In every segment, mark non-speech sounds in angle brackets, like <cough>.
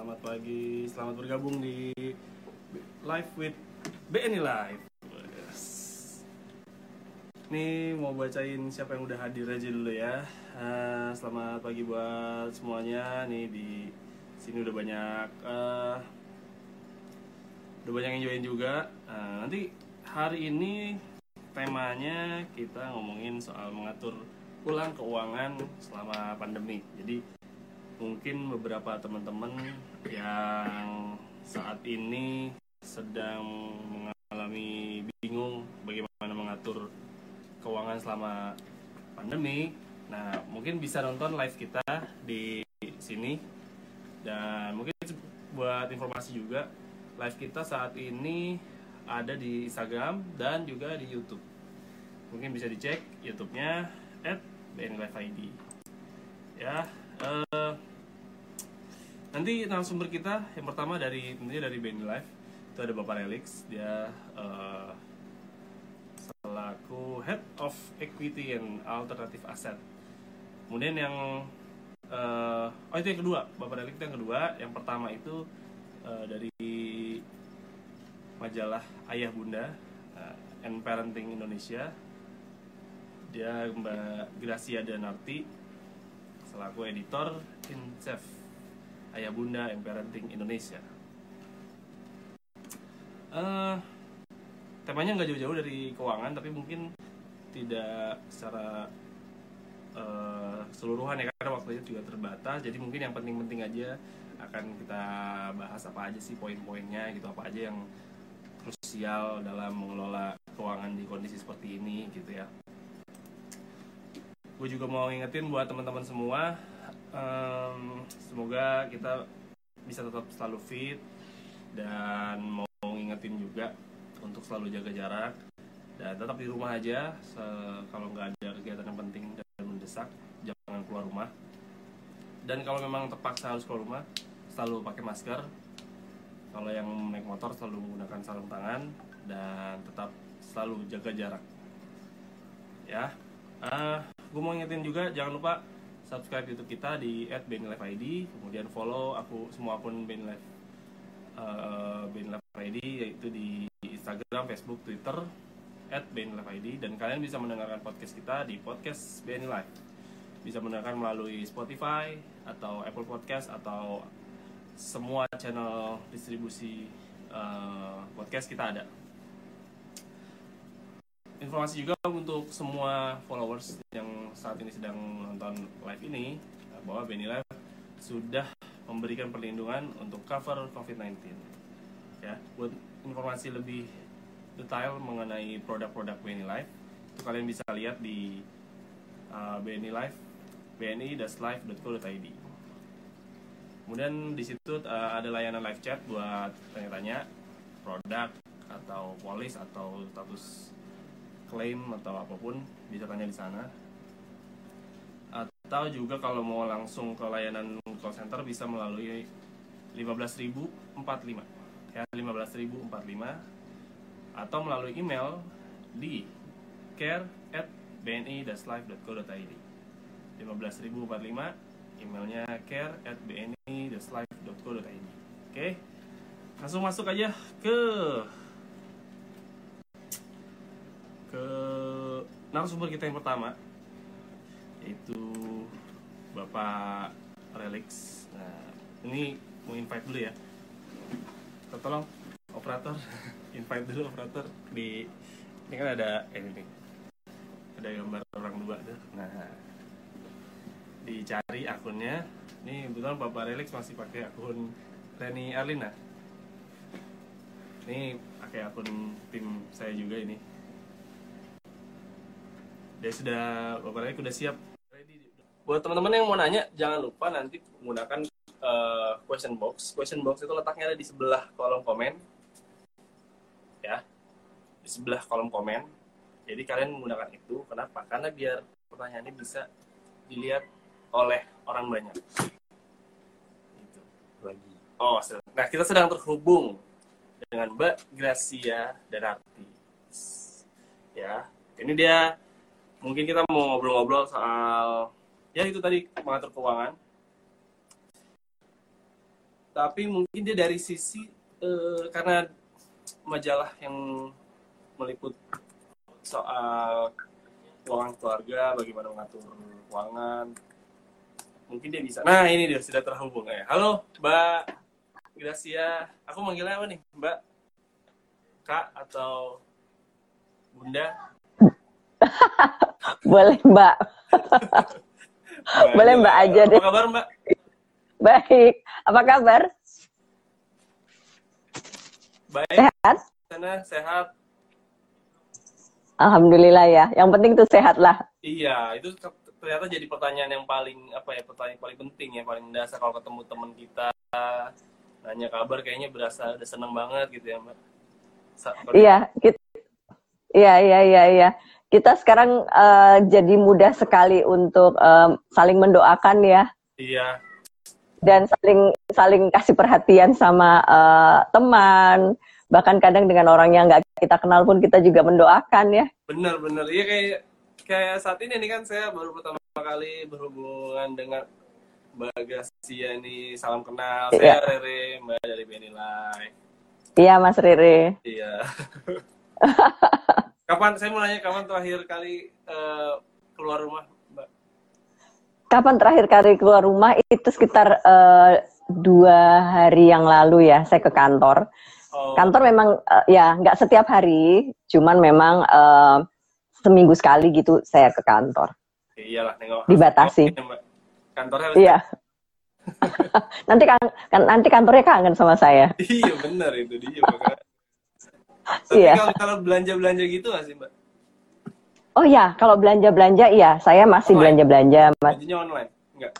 selamat pagi, selamat bergabung di Live with BNI Live. Yes. Nih mau bacain siapa yang udah hadir aja dulu ya. Ah, selamat pagi buat semuanya. Nih di sini udah banyak eh, udah banyak yang join juga. Ah, nanti hari ini temanya kita ngomongin soal mengatur ulang keuangan selama pandemi. Jadi mungkin beberapa teman-teman yang saat ini sedang mengalami bingung bagaimana mengatur keuangan selama pandemi. Nah, mungkin bisa nonton live kita di sini dan mungkin buat informasi juga live kita saat ini ada di Instagram dan juga di YouTube. Mungkin bisa dicek YouTube-nya @bnliveid. Ya, eh, nanti narasumber kita yang pertama dari tentunya dari Benny Life itu ada Bapak Relix dia eh, selaku Head of Equity and Alternative Asset. Kemudian yang eh, oh itu yang kedua Bapak Relix yang kedua. Yang pertama itu eh, dari majalah Ayah Bunda eh, and Parenting Indonesia. Dia Mbak Gracia Danarti selaku editor in chief Ayah Bunda and Parenting Indonesia. Eh, temanya nggak jauh-jauh dari keuangan, tapi mungkin tidak secara eh, keseluruhan ya karena waktunya juga terbatas. Jadi mungkin yang penting-penting aja akan kita bahas apa aja sih poin-poinnya gitu, apa aja yang krusial dalam mengelola keuangan di kondisi seperti ini gitu ya. Gue juga mau ingetin buat teman-teman semua Em, semoga kita bisa tetap selalu fit dan mau ngingetin juga untuk selalu jaga jarak dan tetap di rumah aja. Kalau nggak ada kegiatan yang penting dan mendesak jangan keluar rumah. Dan kalau memang terpaksa harus keluar rumah selalu pakai masker. Kalau yang naik motor selalu menggunakan sarung tangan dan tetap selalu jaga jarak. Ya. Gue mau ingetin juga jangan lupa subscribe YouTube kita di @beniliveid kemudian follow aku semua akun benilive uh, beniliveid yaitu di Instagram, Facebook, Twitter @beniliveid dan kalian bisa mendengarkan podcast kita di podcast Benilive bisa mendengarkan melalui Spotify atau Apple Podcast atau semua channel distribusi uh, podcast kita ada informasi juga untuk semua followers yang saat ini sedang menonton live ini bahwa Benny Live sudah memberikan perlindungan untuk cover COVID-19. Ya, buat informasi lebih detail mengenai produk-produk Benny Live itu kalian bisa lihat di uh, Benny Live bni-live.co.id. Kemudian di situ uh, ada layanan live chat buat tanya-tanya produk atau polis atau status klaim atau apa pun bisa tanya di sana. Atau juga kalau mau langsung ke layanan call center bisa melalui 15045 ya 15045 atau melalui email di care at bni-live.co.id 15045 emailnya care at bni-live.co.id oke langsung masuk aja ke ke narasumber kita yang pertama yaitu Bapak Relix. Nah, ini mau invite dulu ya. Tolong operator <laughs> invite dulu operator di ini kan ada eh, ini. Ada gambar orang dua tuh. Nah, dicari akunnya. Ini kebetulan Bapak Relix masih pakai akun Reni Arlina. Ini pakai akun tim saya juga ini dia sudah Bapak Rek udah siap. Buat teman-teman yang mau nanya, jangan lupa nanti menggunakan uh, question box. Question box itu letaknya ada di sebelah kolom komen. Ya. Di sebelah kolom komen. Jadi kalian menggunakan itu. Kenapa? Karena biar pertanyaan ini bisa dilihat oleh orang banyak. Itu lagi. Oh, nah kita sedang terhubung dengan Mbak Gracia Danarti. Ya, ini dia mungkin kita mau ngobrol-ngobrol soal ya itu tadi mengatur keuangan. tapi mungkin dia dari sisi eh, karena majalah yang meliput soal keuangan keluarga, bagaimana mengatur keuangan. Mungkin dia bisa. Nah, ini dia sudah terhubung ya. Halo, Mbak Gracia. Aku manggilnya apa nih? Mbak Kak atau Bunda? <laughs> Boleh Mbak. Boleh Mbak aja deh. Apa kabar Mbak? Baik. Apa kabar? Baik. Sehat? Sana sehat. Alhamdulillah ya. Yang penting tuh sehat lah. Iya, itu ternyata jadi pertanyaan yang paling apa ya pertanyaan paling penting ya paling dasar kalau ketemu teman kita nanya kabar kayaknya berasa udah seneng banget gitu ya mbak. Sa- Iya, kita, iya, iya, iya, iya. Kita sekarang eh, jadi mudah sekali untuk eh, saling mendoakan ya Iya, dan saling saling kasih perhatian sama eh, teman. Bahkan kadang dengan orang yang nggak kita kenal pun kita juga mendoakan ya. bener-bener. Iya kayak kayak saat ini nih kan saya baru pertama kali berhubungan dengan Mbak Gracia nih salam kenal. Saya Iya. Rere, Mbak dari Live. Iya, Mas Riri. Iya. <laughs> kapan saya mau nanya kapan terakhir kali eh, keluar rumah Mbak? Kapan terakhir kali keluar rumah? Itu sekitar eh, dua hari yang lalu ya. Saya ke kantor. Oh, Kantor memang eh, ya nggak setiap hari, cuman memang eh, seminggu sekali gitu saya ke kantor. iyalah nengok. Dibatasi. Kantornya Iya. <laughs> nanti kan, kan nanti kantornya kangen sama saya. iya benar itu dia. Tapi Iya. kalau kalau belanja belanja gitu nggak sih mbak? Oh ya, kalau belanja belanja iya, saya masih Online? belanja belanja. Mas. Belanjanya online? Enggak.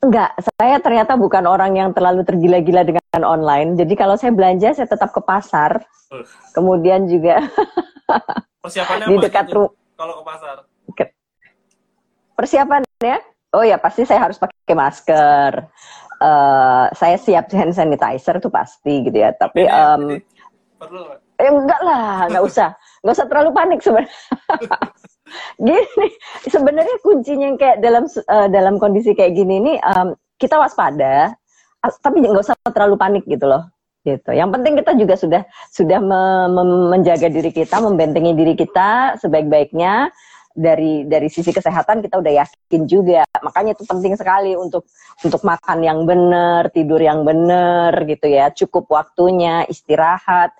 Enggak, saya ternyata bukan orang yang terlalu tergila-gila dengan online. Jadi kalau saya belanja saya tetap ke pasar. Uh. Kemudian juga <laughs> Persiapannya di dekat rumah. Kalau ke pasar? Persiapannya, oh ya pasti saya harus pakai masker. Eh, saya siap hand sanitizer itu pasti gitu ya. Tapi ini perlu nggak? Eh, enggak lah, enggak usah. Enggak usah terlalu panik sebenarnya. <laughs> gini, sebenarnya kuncinya yang kayak dalam eh, dalam kondisi kayak gini ini em, kita waspada, as- tapi nggak usah terlalu panik gitu loh. Gitu. Yang penting kita juga sudah sudah me- me- menjaga diri kita, membentengi diri kita sebaik-baiknya dari dari sisi kesehatan kita udah yakin juga. Makanya itu penting sekali untuk untuk makan yang benar, tidur yang benar gitu ya. Cukup waktunya, istirahat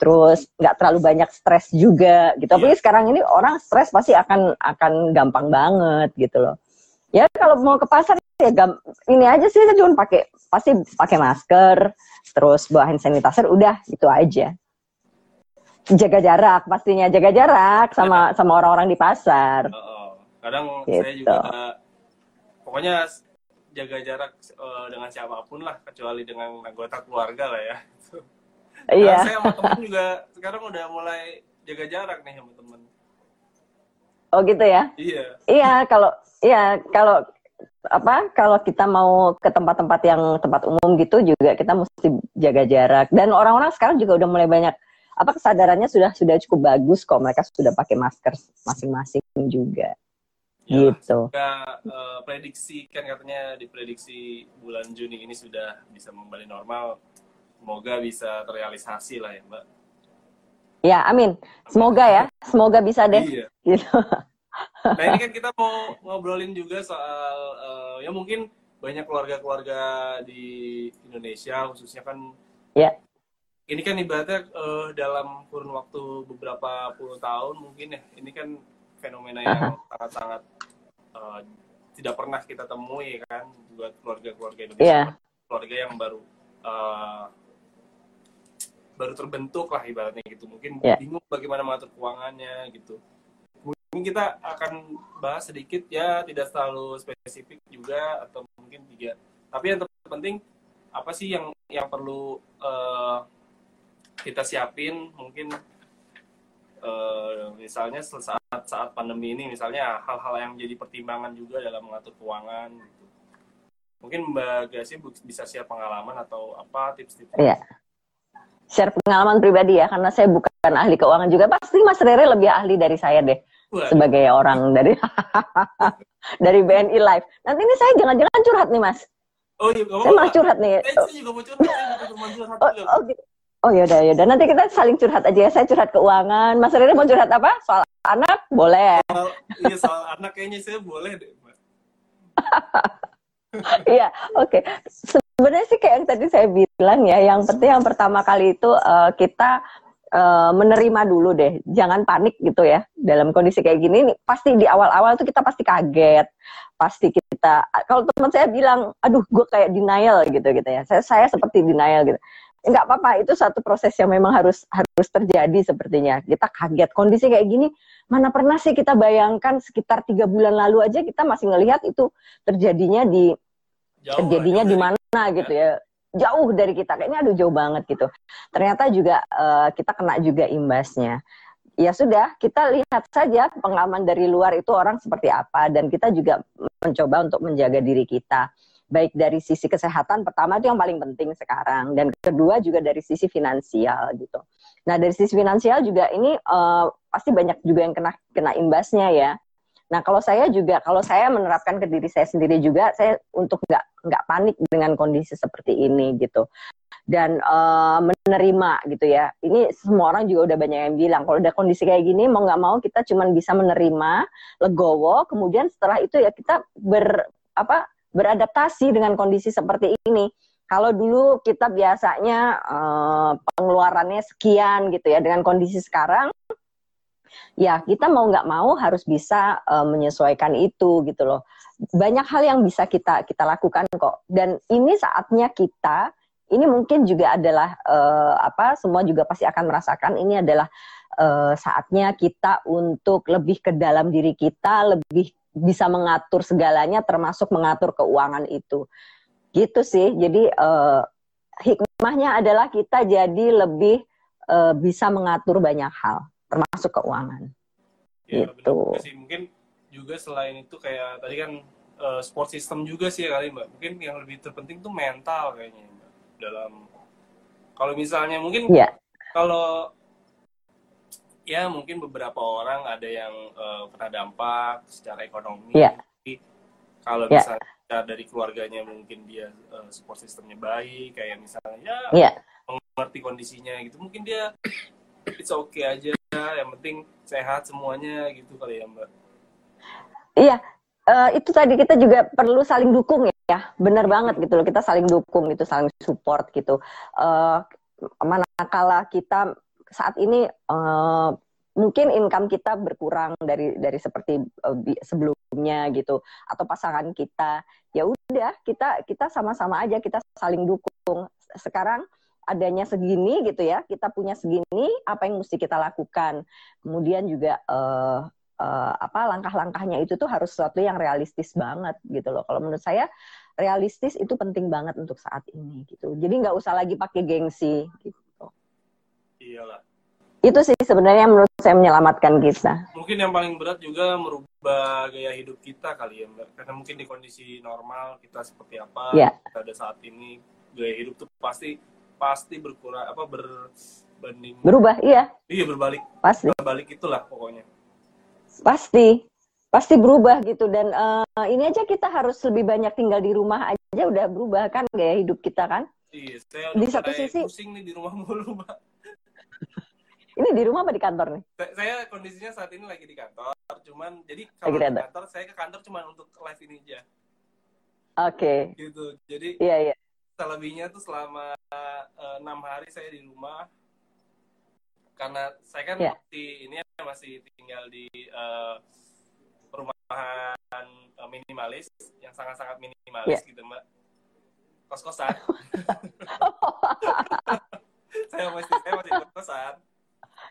terus nggak terlalu banyak stres juga gitu. Tapi sekarang ini orang stres pasti akan akan gampang banget gitu loh. Ya kalau mau ke pasar ya gam- ini aja sih saya cuma pakai pasti pakai masker, terus bawa hand sanitizer udah itu aja. Jaga jarak pastinya jaga jarak sama sama orang-orang di pasar. Oh, oh. Kadang saya Gitu. juga pokoknya jaga jarak eh, dengan siapa pun lah kecuali dengan anggota keluarga lah ya. <laughs> Iya. Nah, saya sama temen juga sekarang udah mulai jaga jarak nih sama temen. Oh gitu ya. Iya. Iya, kalau iya kalau apa kalau kita mau ke tempat-tempat yang tempat umum gitu juga kita mesti jaga jarak dan orang-orang sekarang juga udah mulai banyak apa kesadarannya sudah sudah cukup bagus kok mereka sudah pakai masker masing-masing juga Ya, gitu. Eh, prediksi kan katanya diprediksi bulan Juni ini sudah bisa kembali normal. Semoga bisa terrealisasi lah ya, Mbak. Ya, amin. Semoga ya, semoga bisa deh. Iya. Gitu. <laughs> Nah ini kan kita mau ngobrolin juga soal eh, ya mungkin banyak keluarga-keluarga di Indonesia khususnya kan. Ya. Ini kan ibaratnya eh, dalam kurun waktu beberapa puluh tahun mungkin ya. Ini kan fenomena yang sangat-sangat eh, tidak pernah kita temui kan buat keluarga-keluarga Indonesia. Iya. Keluarga yang baru eh, baru terbentuk lah ibaratnya gitu. Mungkin Iya. bingung bagaimana mengatur keuangannya gitu mungkin kita akan bahas sedikit ya tidak terlalu spesifik juga atau mungkin tiga tapi yang terpenting apa sih yang yang perlu eh, kita siapin mungkin eh, misalnya saat saat pandemi ini misalnya hal-hal yang jadi pertimbangan juga dalam mengatur keuangan gitu. mungkin mbak bu- bisa share pengalaman atau apa tips-tips Iya. Share pengalaman pribadi ya, karena saya bukan ahli keuangan juga. Pasti Mas Rere lebih ahli dari saya deh. Wah, sebagai orang dari <laughs> dari BNI Live. Nanti ini saya jangan-jangan curhat nih Mas. Oh iya, gak Saya malah curhat nih. Eh, saya juga mau curhat, saya mau curhat Oh, oh, gitu. Oh yaudah, yaudah. Nanti kita saling curhat aja ya. Saya curhat keuangan. Mas Rere mau curhat apa? Soal anak? Boleh. Soal, iya soal anak kayaknya saya boleh deh. <laughs> Iya, oke. Sebenarnya sih kayak yang tadi saya bilang ya, yang penting yang pertama kali itu eh, kita eh, menerima dulu deh, jangan panik gitu ya. Dalam kondisi kayak gini, nih, pasti di awal-awal tuh kita pasti kaget, pasti kita. Kalau teman saya bilang, aduh, gue kayak denial gitu gitu ya. Saya saya seperti denial gitu. Enggak apa-apa, itu satu proses yang memang harus harus terjadi sepertinya. Kita kaget kondisi kayak gini, mana pernah sih kita bayangkan sekitar tiga bulan lalu aja kita masih ngelihat itu terjadinya di Jauh terjadinya di mana gitu ya. Jauh dari kita kayaknya aduh jauh banget gitu. Ternyata juga eh, kita kena juga imbasnya. Ya sudah kita lihat saja pengalaman dari luar itu orang seperti apa dan kita juga mencoba untuk menjaga diri kita baik dari sisi kesehatan pertama itu yang paling penting sekarang. Dan kedua juga dari sisi finansial gitu. Nah dari sisi finansial juga ini eh, pasti banyak juga yang kena kena imbasnya ya. Nah, kalau saya juga, kalau saya menerapkan ke diri saya sendiri juga, saya untuk nggak nggak panik dengan kondisi seperti ini gitu, dan eh, menerima gitu ya. Ini semua orang juga udah banyak yang bilang, kalau udah kondisi kayak gini, mau nggak mau kita cuman bisa menerima, legowo, kemudian setelah itu ya kita ber apa beradaptasi dengan kondisi seperti ini. Kalau dulu kita biasanya eh, pengeluarannya sekian gitu ya, dengan kondisi sekarang ya kita mau nggak mau harus bisa uh, menyesuaikan itu gitu loh banyak hal yang bisa kita kita lakukan kok dan ini saatnya kita ini mungkin juga adalah uh, apa semua juga pasti akan merasakan ini adalah uh, saatnya kita untuk lebih ke dalam diri kita lebih bisa mengatur segalanya termasuk mengatur keuangan itu gitu sih jadi uh, hikmahnya adalah kita jadi lebih uh, bisa mengatur banyak hal termasuk keuangan Ya, Gitu. benar sih. Mungkin juga selain itu kayak tadi kan eh, sport system juga sih ya kali Mbak. Mungkin yang lebih terpenting tuh mental kayaknya Mbak. Dalam kalau misalnya mungkin Iya. kalau ya mungkin beberapa orang ada yang eh, kena dampak secara ekonomi. Tapi Kalau Iya. misalnya dari keluarganya mungkin dia eh, support sistemnya baik, kayak misalnya ya Iya. mengerti kondisinya gitu, mungkin dia it's okay aja, yang penting sehat semuanya gitu kali ya Mbak. Iya, eh, itu tadi kita juga perlu saling dukung ya, benar banget gitu loh. Kita saling dukung gitu, saling support gitu. Eh, manakala kita saat ini eh, mungkin income kita berkurang dari dari seperti bi- sebelumnya gitu, atau pasangan kita, ya udah kita kita sama-sama aja kita saling dukung. Sekarang adanya segini gitu ya, kita punya segini, apa yang mesti kita lakukan? Kemudian juga eh, eh, apa langkah-langkahnya itu tuh harus sesuatu yang realistis banget gitu loh. Kalau menurut saya realistis itu penting banget untuk saat ini gitu. Jadi nggak usah lagi pakai gengsi gitu. Iyalah. Itu sih sebenarnya menurut saya menyelamatkan kita. Mungkin yang paling berat juga merubah gaya hidup kita kali ya Mbak. Karena mungkin di kondisi normal kita seperti apa Iya. pada saat ini gaya hidup tuh pasti pasti berkurang apa berbanding Berubah, iya iya berbalik pasti, berbalik itulah pokoknya. pasti, pasti berubah gitu. Dan eh, ini aja kita harus lebih banyak tinggal di rumah aja udah berubah kan gaya hidup kita kan. Iya, saya Di satu sisi- pusing nih di rumah <laughs> mulu Mbak. Ini di rumah apa di kantor nih? Saya- kondisinya saat ini lagi di kantor, cuman jadi kalau di di kantor. kantor saya ke kantor cuma untuk live ini aja Oke, gitu. Jadi iya iya. selebihnya tuh selama eh, enam hari saya di rumah karena saya kan Ya. masih ini ya, masih tinggal di eh, perumahan eh, minimalis yang sangat-sangat minimalis gitu mbak kos kosan <laughs> <laughs> saya masih saya masih kos kosan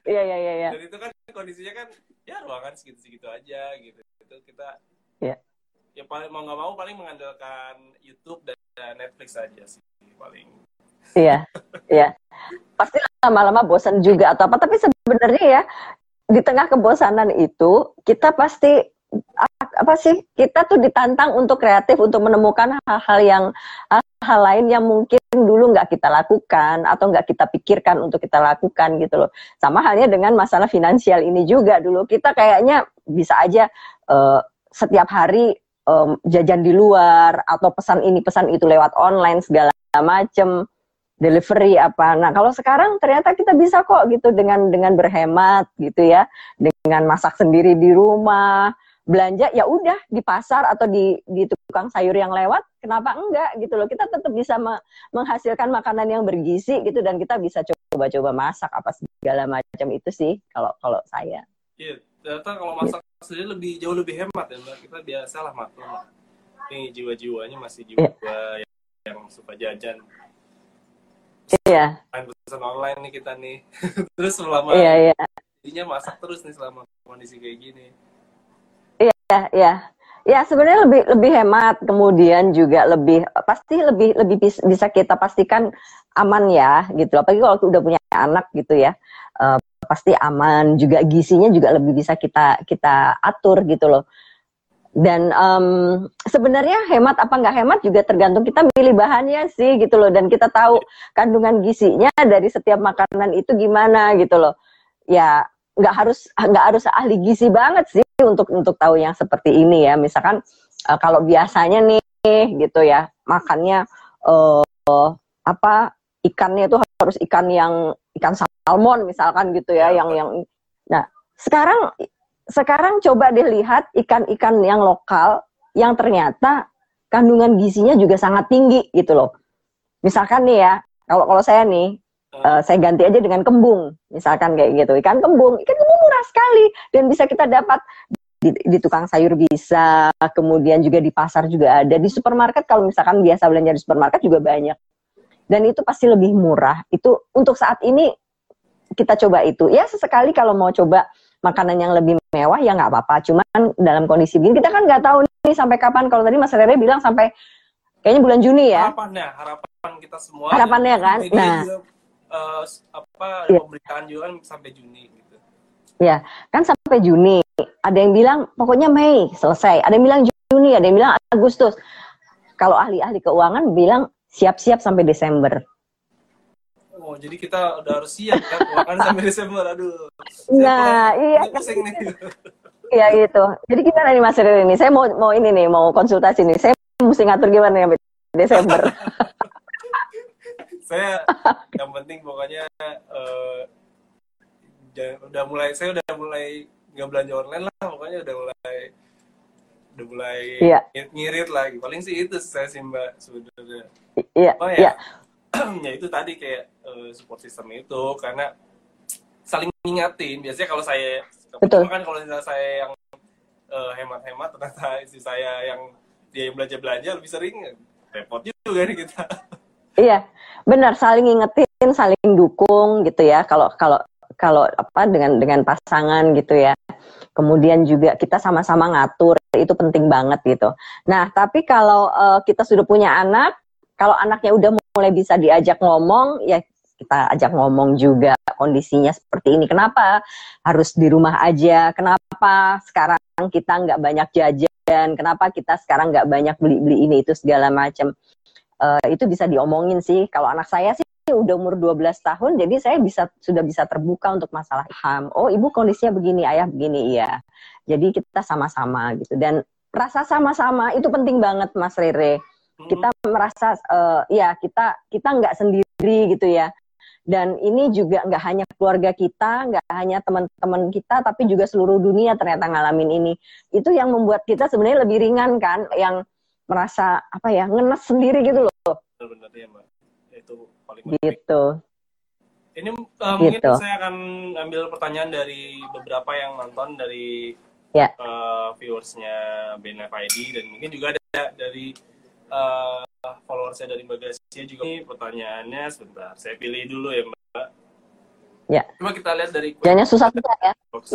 Iya iya iya. iya. dan itu kan kondisinya kan ya ruangan segitu-segitu aja gitu itu kita Iya. ya paling mau nggak mau paling mengandalkan YouTube dan, dan Netflix aja sih paling Iya, iya. Pasti lama-lama bosan juga atau apa. Tapi sebenarnya ya di tengah kebosanan itu kita pasti apa sih? Kita tuh ditantang untuk kreatif untuk menemukan hal-hal yang hal lain yang mungkin dulu nggak kita lakukan atau nggak kita pikirkan untuk kita lakukan gitu loh. Sama halnya dengan masalah finansial ini juga dulu kita kayaknya bisa aja eh, setiap hari um, jajan di luar atau pesan ini pesan itu lewat online segala macem delivery apa. Nah, kalau sekarang ternyata kita bisa kok gitu dengan dengan berhemat gitu ya, dengan masak sendiri di rumah, belanja ya udah di pasar atau di di tukang sayur yang lewat, kenapa enggak gitu loh. Kita tetap bisa me menghasilkan makanan yang bergizi gitu dan kita bisa coba-coba masak apa segala macam itu sih kalau kalau saya. Iya, ternyata kalau masak sendiri lebih jauh lebih hemat ya, Mbak. Kita biasalah maklum. Ini jiwa-jiwanya masih jiwa yeah. yang, yang suka jajan Iya. Main pesan online nih kita nih. <laughs> terus selama Iya, iya. Jadinya masak terus nih selama kondisi kayak gini. Iya, iya. Ya sebenarnya lebih lebih hemat, kemudian juga lebih pasti lebih lebih bisa kita pastikan aman ya gitu. Apalagi kalau udah punya anak gitu ya, uh, pasti aman. Juga gizinya juga lebih bisa kita kita atur gitu loh. Dan um, sebenarnya hemat apa nggak hemat juga tergantung kita milih bahannya sih gitu loh. Dan kita tahu kandungan gizinya dari setiap makanan itu gimana gitu loh. Ya nggak harus nggak harus ahli gizi banget sih untuk untuk tahu yang seperti ini ya. Misalkan uh, kalau biasanya nih gitu ya makannya uh, apa ikannya itu harus ikan yang ikan salmon misalkan gitu ya, ya yang yang nah sekarang sekarang coba deh lihat ikan-ikan yang lokal yang ternyata kandungan gizinya juga sangat tinggi gitu loh. Misalkan nih ya, kalau kalau saya nih uh, saya ganti aja dengan kembung, misalkan kayak gitu. Ikan kembung, ikan kembung murah sekali dan bisa kita dapat di, di tukang sayur bisa, kemudian juga di pasar juga ada, di supermarket kalau misalkan biasa belanja di supermarket juga banyak. Dan itu pasti lebih murah. Itu untuk saat ini kita coba itu. Ya sesekali kalau mau coba makanan yang lebih mewah ya nggak apa-apa. Cuman dalam kondisi begini kita kan nggak tahu nih sampai kapan. Kalau tadi Mas Rere bilang sampai kayaknya bulan Juni ya. Harapannya, harapan kita semua. Harapannya ya, kan. Nah, uh, apa ya. pemberitaan juga kan sampai Juni gitu. Ya, kan sampai Juni. Ada yang bilang pokoknya Mei selesai. Ada yang bilang Juni, ada yang bilang Agustus. Kalau ahli-ahli keuangan bilang siap-siap sampai Desember. Oh, jadi kita udah harus siap kan makan <laughs> sampai Desember. Aduh. Nah, iya kan. Iya gitu. Jadi gimana nih Mas Riri ini? Saya mau mau ini nih, mau konsultasi nih. Saya mesti ngatur gimana ya Desember. <laughs> saya <laughs> yang penting pokoknya uh, udah mulai saya udah mulai nggak belanja online lah pokoknya udah mulai udah mulai iya. ngirit lagi paling sih itu saya sih mbak sebenarnya iya oh, ya, iya. <clears throat> ya itu tadi kayak uh, support system itu karena saling ngingatin biasanya kalau saya Betul. kan kalau misalnya saya yang uh, hemat-hemat ternyata <laughs> istri saya yang dia yang belanja belanja lebih sering repot juga nih kita iya benar saling ngingetin saling dukung gitu ya kalau kalau kalau apa dengan dengan pasangan gitu ya kemudian juga kita sama-sama ngatur itu penting banget gitu nah tapi kalau uh, kita sudah punya anak kalau anaknya udah mulai bisa diajak ngomong ya kita ajak ngomong juga kondisinya seperti ini. Kenapa harus di rumah aja? Kenapa sekarang kita nggak banyak jajan? Kenapa kita sekarang nggak banyak beli-beli ini itu segala macam? Uh, itu bisa diomongin sih. Kalau anak saya sih udah umur 12 tahun, jadi saya bisa sudah bisa terbuka untuk masalah ham. Oh, ibu kondisinya begini, ayah begini, iya. Jadi kita sama-sama gitu. Dan rasa sama-sama itu penting banget, Mas Rere. Kita merasa, uh, ya kita kita nggak sendiri gitu ya dan ini juga nggak hanya keluarga kita, nggak hanya teman-teman kita, tapi juga seluruh dunia ternyata ngalamin ini. Itu yang membuat kita sebenarnya lebih ringan kan, yang merasa apa ya ngenes sendiri gitu loh. Benar ya mbak, itu paling Gitu. Ini uh, mungkin gitu. saya akan ambil pertanyaan dari beberapa yang nonton dari ya. uh, viewersnya BNFID dan mungkin juga ada dari uh, followersnya dari Mbak Gracia juga ini pertanyaannya sebentar. Saya pilih dulu ya Mbak. Ya. Coba kita lihat dari Jangan susah susah ya. Box.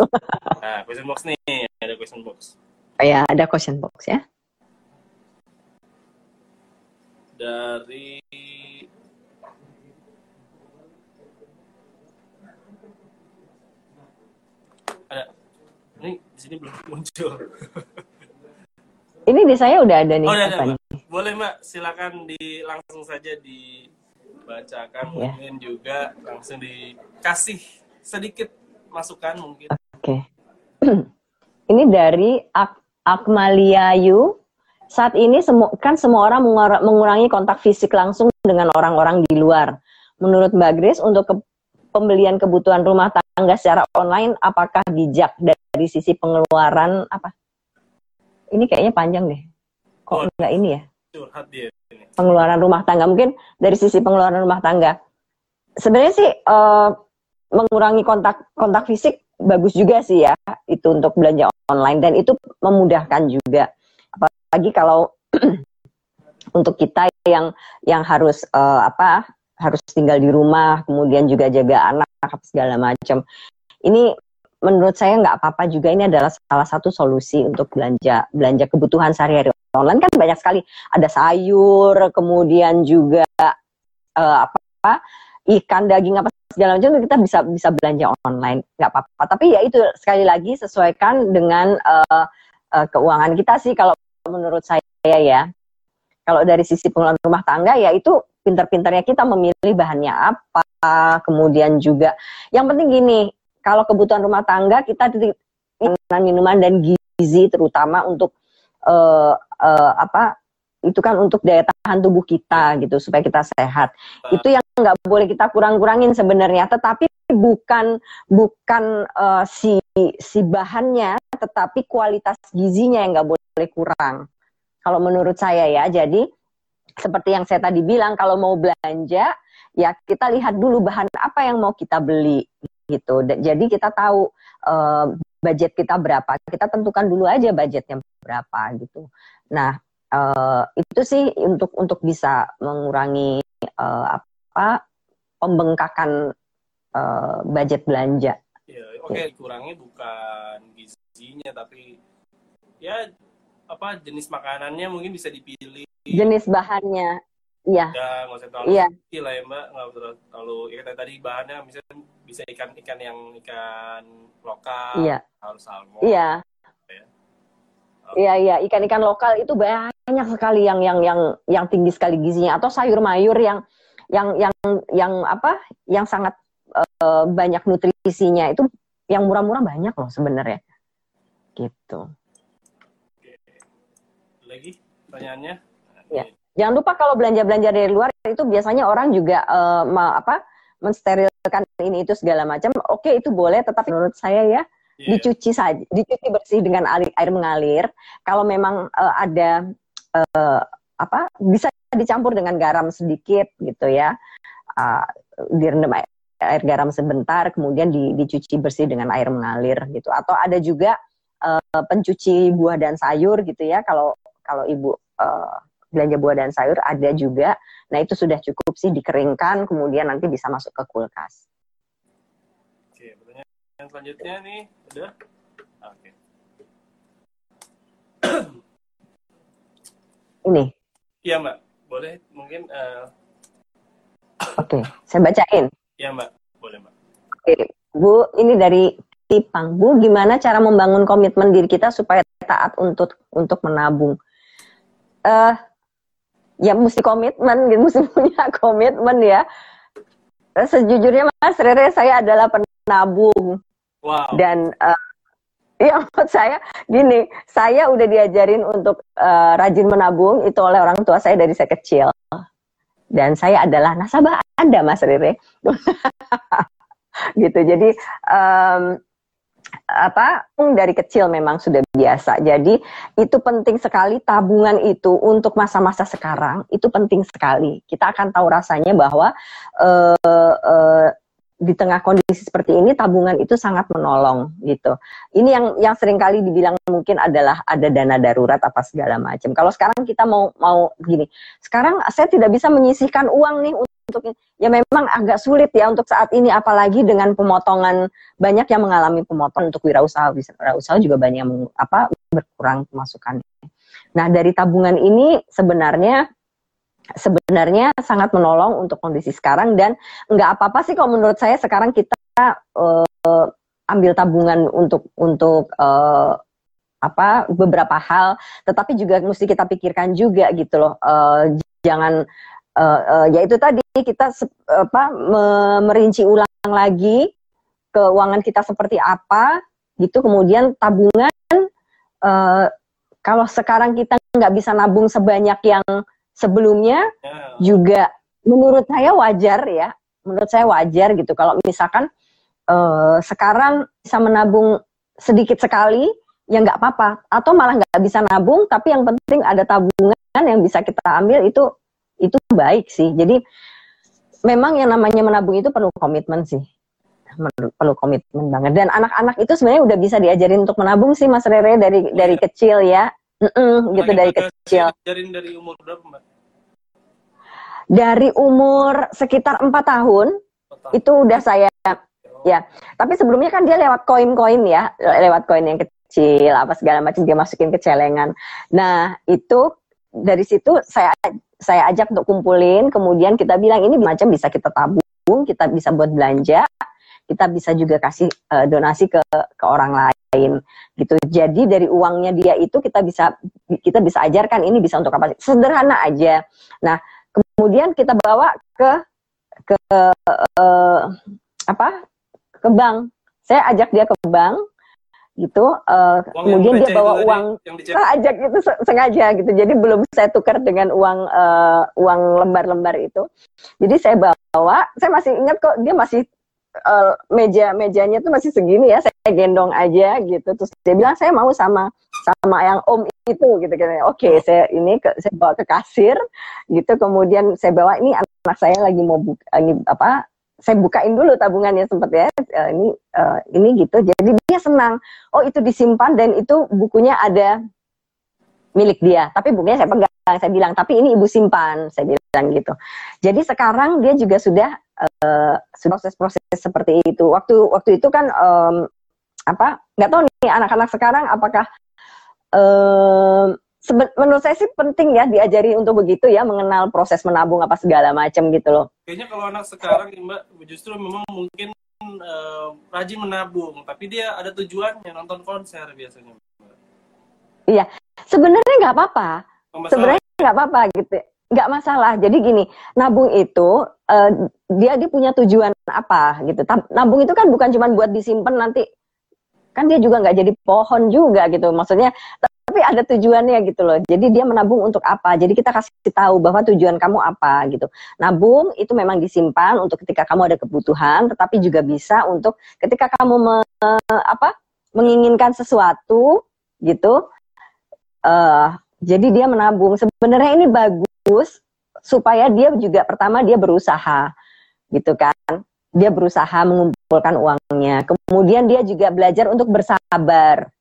Nah, question box nih, ada question box. Oh, ya, ada question box ya. Dari ada ini di sini belum muncul. Ini di saya udah ada nih. Oh, ada, Nih? Boleh Mbak, silakan di langsung saja dibacakan yeah. mungkin juga langsung dikasih sedikit masukan mungkin. Oke. Okay. <clears throat> Ini dari Ak Akmaliayu saat ini semua kan semua orang mengurangi kontak fisik langsung dengan orang-orang di luar. Menurut Mbak Grace untuk ke, pembelian kebutuhan rumah tangga secara online apakah bijak dari sisi pengeluaran apa? Ini kayaknya panjang deh. Kok oh, enggak ini ya? Curhat dia ini. Pengeluaran rumah tangga mungkin dari sisi pengeluaran rumah tangga. Sebenarnya sih uh, mengurangi kontak kontak fisik bagus juga sih ya itu untuk belanja online dan itu memudahkan juga apalagi kalau <clears throat> untuk kita yang yang harus uh, apa harus tinggal di rumah kemudian juga jaga anak segala macam. Ini menurut saya nggak apa-apa juga. Ini adalah salah satu solusi untuk belanja belanja kebutuhan sehari-hari. Online kan banyak sekali. Ada sayur kemudian juga uh, apa ikan daging apa segala macam kita bisa bisa belanja online. Nggak apa-apa. Tapi ya itu sekali lagi sesuaikan dengan uh, uh, keuangan kita sih. Kalau menurut saya ya. Kalau dari sisi pengelolaan rumah tangga ya itu pintar-pintarnya kita memilih bahannya apa, kemudian juga yang penting gini, kalau kebutuhan rumah tangga kita minuman-minuman dan gizi terutama untuk uh, uh, apa itu kan untuk daya tahan tubuh kita gitu supaya kita sehat. Itu yang nggak boleh kita kurang-kurangin sebenarnya, tetapi bukan bukan uh, si si bahannya, tetapi kualitas gizinya yang nggak boleh boleh kurang. Kalau menurut saya ya, jadi seperti yang saya tadi bilang, kalau mau belanja, ya kita lihat dulu bahan apa yang mau kita beli gitu. Jadi kita tahu uh, budget kita berapa. Kita tentukan dulu aja budgetnya berapa gitu. Nah uh, itu sih untuk untuk bisa mengurangi uh, apa pembengkakan uh, budget belanja. Ya, Oke, okay, kurangnya bukan gizinya tapi ya apa jenis makanannya mungkin bisa dipilih. Jenis bahannya iya. Ya nggak usah terlalu iya. lah ya mbak. Nggak usah terlalu ya tadi bahannya misalnya bisa ikan ikan yang ikan lokal iya. harus salmon iya. ya. Iya iya ikan-ikan lokal itu banyak sekali yang yang yang yang tinggi sekali gizinya. Atau sayur mayur yang yang yang yang apa yang sangat uh, banyak nutrisinya. Itu yang murah-murah banyak loh sebenarnya. Gitu lagi pertanyaannya? Ya. Jangan lupa kalau belanja-belanja dari luar itu biasanya orang juga uh, ma apa mensterilkan ini itu segala macam. Oke itu boleh, tetapi menurut saya ya yeah. dicuci saja, dicuci bersih dengan air, air mengalir. Kalau memang uh, ada uh, apa bisa dicampur dengan garam sedikit gitu ya, uh, direndam air, air garam sebentar, kemudian di, dicuci bersih dengan air mengalir gitu. Atau ada juga uh, pencuci buah dan sayur gitu ya. Kalau kalau ibu uh, belanja buah dan sayur ada juga. Nah itu sudah cukup sih dikeringkan, kemudian nanti bisa masuk ke kulkas. Oke, pertanyaan selanjutnya nih, udah? Oke. <clears throat> Ini. Iya mbak, boleh mungkin. Uh... Oke, saya bacain. Iya mbak, boleh mbak. Oke, Bu, ini dari Tipang. Bu, gimana cara membangun komitmen diri kita supaya taat untuk untuk menabung? Uh, ya mesti komitmen, gitu, mesti <laughs> punya komitmen ya. Sejujurnya Mas Rere, saya adalah penabung. Wow. Dan uh, ya buat saya gini, saya udah diajarin untuk uh, rajin menabung itu oleh orang tua saya dari saya kecil. Dan saya adalah nasabah Anda, Mas Rere. <laughs> gitu. Jadi um, apa dari kecil memang sudah biasa. Jadi itu penting sekali tabungan itu untuk masa-masa sekarang itu penting sekali. Kita akan tahu rasanya bahwa uh, uh, di tengah kondisi seperti ini tabungan itu sangat menolong gitu. Ini yang yang sering kali dibilang mungkin adalah ada dana darurat apa segala macam. Kalau sekarang kita mau mau gini, sekarang saya tidak bisa menyisihkan uang nih untuk ya memang agak sulit ya untuk saat ini apalagi dengan pemotongan banyak yang mengalami pemotongan untuk wirausaha wirausaha juga banyak yang apa berkurang pemasukannya. Nah dari tabungan ini sebenarnya sebenarnya sangat menolong untuk kondisi sekarang dan nggak apa-apa sih kalau menurut saya sekarang kita uh, ambil tabungan untuk untuk uh, apa beberapa hal tetapi juga mesti kita pikirkan juga gitu loh uh, jangan uh, uh, ya itu tadi kita apa merinci ulang lagi keuangan kita seperti apa gitu. Kemudian tabungan uh, kalau sekarang kita nggak bisa nabung sebanyak yang sebelumnya Ya. juga menurut saya wajar ya. Menurut saya wajar gitu. Kalau misalkan eh, sekarang bisa menabung sedikit sekali ya nggak apa-apa. Atau malah nggak bisa nabung tapi yang penting ada tabungan yang bisa kita ambil itu itu baik sih. Jadi memang yang namanya menabung itu perlu komitmen sih perlu komitmen banget dan anak-anak itu sebenarnya udah bisa diajarin untuk menabung sih Mas Rere dari dari Iya. kecil ya Mm-mm, gitu Lagi dari kecil Diajarin dari umur berapa mbak? dari umur sekitar empat tahun Total. itu udah saya ya. Tapi sebelumnya kan dia lewat koin-koin ya, lewat koin yang kecil apa segala macam dia masukin ke celengan. Nah itu dari situ saya saya ajak untuk kumpulin, kemudian kita bilang ini macam bisa kita tabung, kita bisa buat belanja, kita bisa juga kasih eh, donasi ke ke orang lain gitu. Jadi dari uangnya dia itu kita bisa kita bisa ajarkan ini bisa untuk apa? Sederhana aja. Nah kemudian kita bawa ke ke eh, apa ke bank saya ajak dia ke bank gitu eh, Uang yang kemudian dia bawa uang yang saya ajak itu se- sengaja gitu. Jadi belum saya tukar dengan uang eh, uang lembar-lembar itu. Jadi saya bawa saya masih ingat kok dia masih eh, meja mejanya tuh masih segini ya saya gendong aja gitu. Terus dia bilang saya mau sama sama yang om itu gitu gitu oke saya ini ke, saya bawa ke kasir gitu. Kemudian saya bawa ini anak saya lagi mau buka ini apa saya bukain dulu tabungannya sempat ya. Eh, ini eh, ini gitu. Jadi dia senang. Oh itu disimpan dan itu bukunya ada milik dia. Tapi bukunya saya pegang saya bilang tapi ini ibu simpan saya bilang gitu. Jadi sekarang dia juga sudah sudah proses-proses seperti itu. Waktu waktu itu kan em, apa nggak tahu nih anak-anak sekarang apakah sebe- menurut saya sih penting ya diajari untuk begitu ya mengenal proses menabung apa segala macam gitu loh. Kayaknya kalau anak sekarang nih mbak, justru memang mungkin eh, rajin menabung, tapi dia ada tujuannya nonton konser biasanya. Mbak. sebenarnya nggak apa-apa. Sebenarnya nggak apa-apa gitu. Nggak masalah. Jadi gini nabung itu eh, dia dia punya tujuan apa gitu. Tab- nabung itu kan bukan cuma buat disimpan nanti kan dia juga nggak jadi pohon juga gitu. Maksudnya tapi ada tujuannya gitu loh jadi dia menabung untuk apa jadi kita kasih tahu bahwa tujuan kamu apa gitu nabung itu memang disimpan untuk ketika kamu ada kebutuhan tetapi juga bisa untuk ketika kamu me- apa menginginkan sesuatu gitu eh jadi dia menabung. Sebenarnya ini bagus supaya dia juga pertama dia berusaha, gitu kan? Dia berusaha mengumpulkan uangnya. Kemudian dia juga belajar untuk bersabar,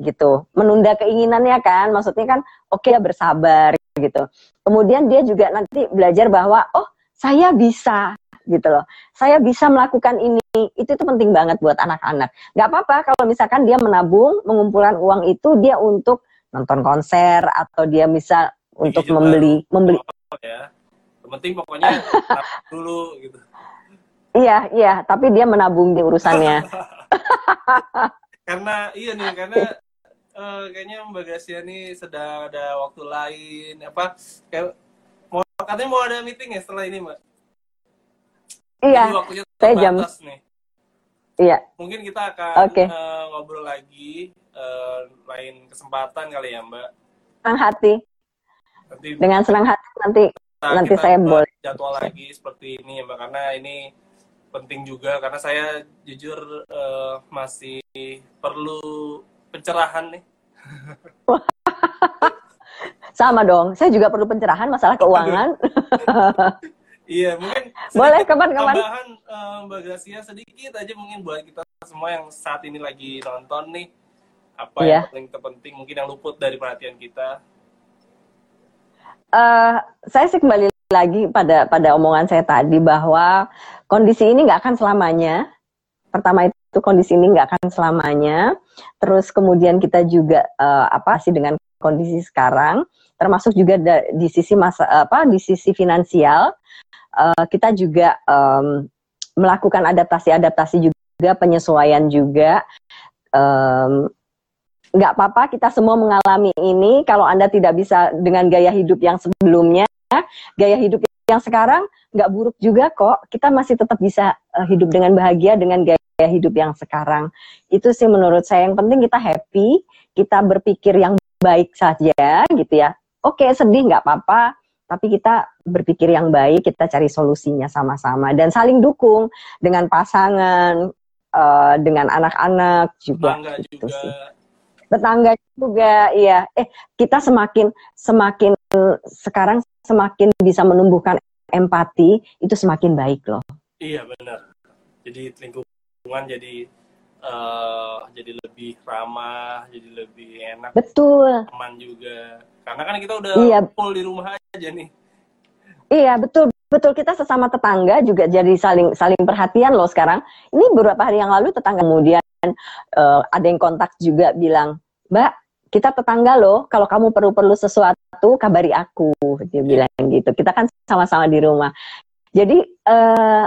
gitu. Menunda keinginannya kan, maksudnya kan oke dia bersabar, gitu. Kemudian dia juga nanti belajar bahwa oh saya bisa, gitu loh. Saya bisa melakukan ini. Itu tuh penting banget buat anak-anak. Gak apa-apa kalau misalkan dia menabung, mengumpulkan uang itu dia untuk nonton konser atau dia bisa untuk juga membeli membeli ya. Penting pokoknya <laughs> dulu gitu. iya iya tapi dia menabung di urusannya <laughs> Karena iya nih, karena <laughs> eh, kayaknya Mbak Gracia nih sedang ada waktu lain apa kayak mau katanya mau ada meeting ya setelah ini Mbak. iya Jadi waktunya saya jam- nih. iya Mungkin kita akan Oke. eh, ngobrol lagi eh, lain kesempatan kali ya Mbak. senang hati Nanti dengan senang hati nanti kita, nanti kita saya boleh. jadwal lagi seperti ini ya Mbak karena ini penting juga karena saya jujur eh, masih perlu pencerahan nih. <laughs> sama dong saya juga perlu pencerahan masalah keuangan <laughs> Iya, mungkin <laughs> Boleh, kapan-kapan. tambahan eh, Mbak Gracia sedikit aja mungkin buat kita semua yang saat ini lagi nonton nih apa Iya. yang paling terpenting mungkin yang luput dari perhatian kita. Eh, saya sih kembali lagi pada pada omongan saya tadi bahwa kondisi ini nggak akan selamanya. Pertama itu kondisi ini nggak akan selamanya. Terus kemudian kita juga eh, apa sih dengan kondisi sekarang, termasuk juga da- di sisi masa apa di sisi finansial, eh, kita juga em, melakukan adaptasi-adaptasi juga penyesuaian juga. Em, nggak apa-apa kita semua mengalami ini kalau anda tidak bisa dengan gaya hidup yang sebelumnya gaya hidup yang sekarang nggak buruk juga kok kita masih tetap bisa eh, hidup dengan bahagia dengan gaya hidup yang sekarang itu sih menurut saya yang penting kita happy kita berpikir yang baik saja gitu ya. Oke, sedih nggak apa-apa, tapi kita berpikir yang baik, kita cari solusinya sama-sama dan saling dukung dengan pasangan, uh, dengan anak-anak juga. Tetangga gitu juga. sih. Tetangga juga, iya. Eh, kita semakin semakin sekarang semakin bisa menumbuhkan empati, itu semakin baik loh. Iya benar. Jadi lingkungan jadi eh, jadi lebih ramah, jadi lebih enak, Betul. aman juga. Karena kan kita udah Iya. full di rumah aja nih. Iya betul betul kita sesama tetangga juga jadi saling saling perhatian loh sekarang. Ini beberapa hari yang lalu tetangga kemudian eh, ada yang kontak juga bilang, Mbak kita tetangga loh. Kalau kamu perlu perlu sesuatu kabari aku. Dia bilang gitu. Kita kan sama-sama di rumah. Jadi eh,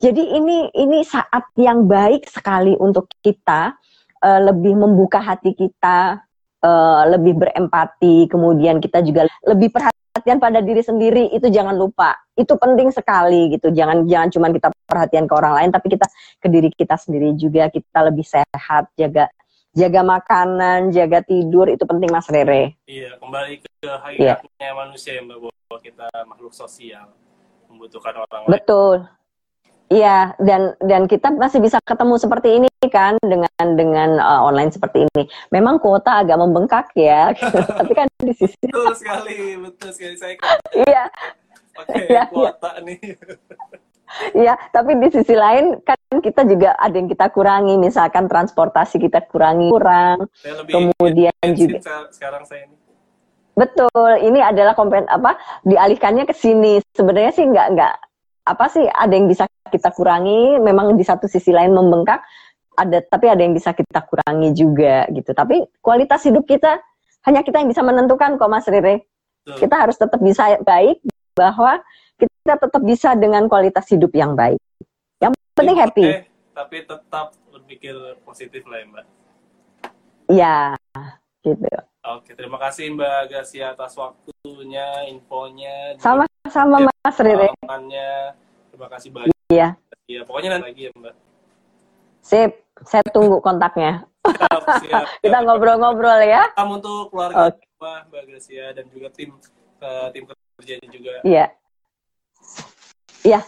jadi ini ini saat yang baik sekali untuk kita eh, lebih membuka hati kita, eh, lebih berempati. Kemudian kita juga lebih perhatian perhatian pada diri sendiri itu jangan lupa. Itu penting sekali gitu. Jangan jangan cuma kita perhatian ke orang lain tapi kita ke diri kita sendiri juga. Kita lebih sehat jaga jaga makanan jaga tidur itu penting mas Rere. Iya, kembali ke Iya. hakikatnya manusia ya, Mbak bahwa kita makhluk sosial membutuhkan orang lain. betul Iya dan dan kita masih bisa ketemu seperti ini kan dengan dengan uh, online seperti ini. Memang kuota agak membengkak ya, <laughs> tapi kan di sisi <laughs> Betul sekali, betul sekali saya iya pakai Iya, iya. kuota nih. Iya, tapi di sisi lain kan kita juga ada yang kita kurangi, misalkan transportasi kita kurangi kurang. Saya lebih Kemudian juga- se- sekarang saya ini. Betul, ini adalah kompen apa dialihkannya ke sini. Sebenarnya sih nggak nggak apa sih ada yang bisa kita kurangi. Memang di satu sisi lain membengkak, ada tapi ada yang bisa kita kurangi juga gitu. Tapi kualitas hidup kita hanya kita yang bisa menentukan kok Mas Rere. Betul. Kita harus tetap bisa baik bahwa kita tetap bisa dengan kualitas hidup yang baik. Yang penting happy. Oke, tapi tetap berpikir positif lah ya, Mbak. Ya, gitu. Oke, terima kasih Mbak Gasia atas waktunya, infonya, Sama-sama Mas Rere. Terima kasih banyak. Iya. Ya, pokoknya nanti lagi ya, Mbak. Sip, saya tunggu kontaknya. Siap, siap. <laughs> Kita ngobrol-ngobrol ya. Salam untuk keluarga Oke. semua, Mbak Gracia dan juga tim eh, tim kerjanya juga. Iya. Iya.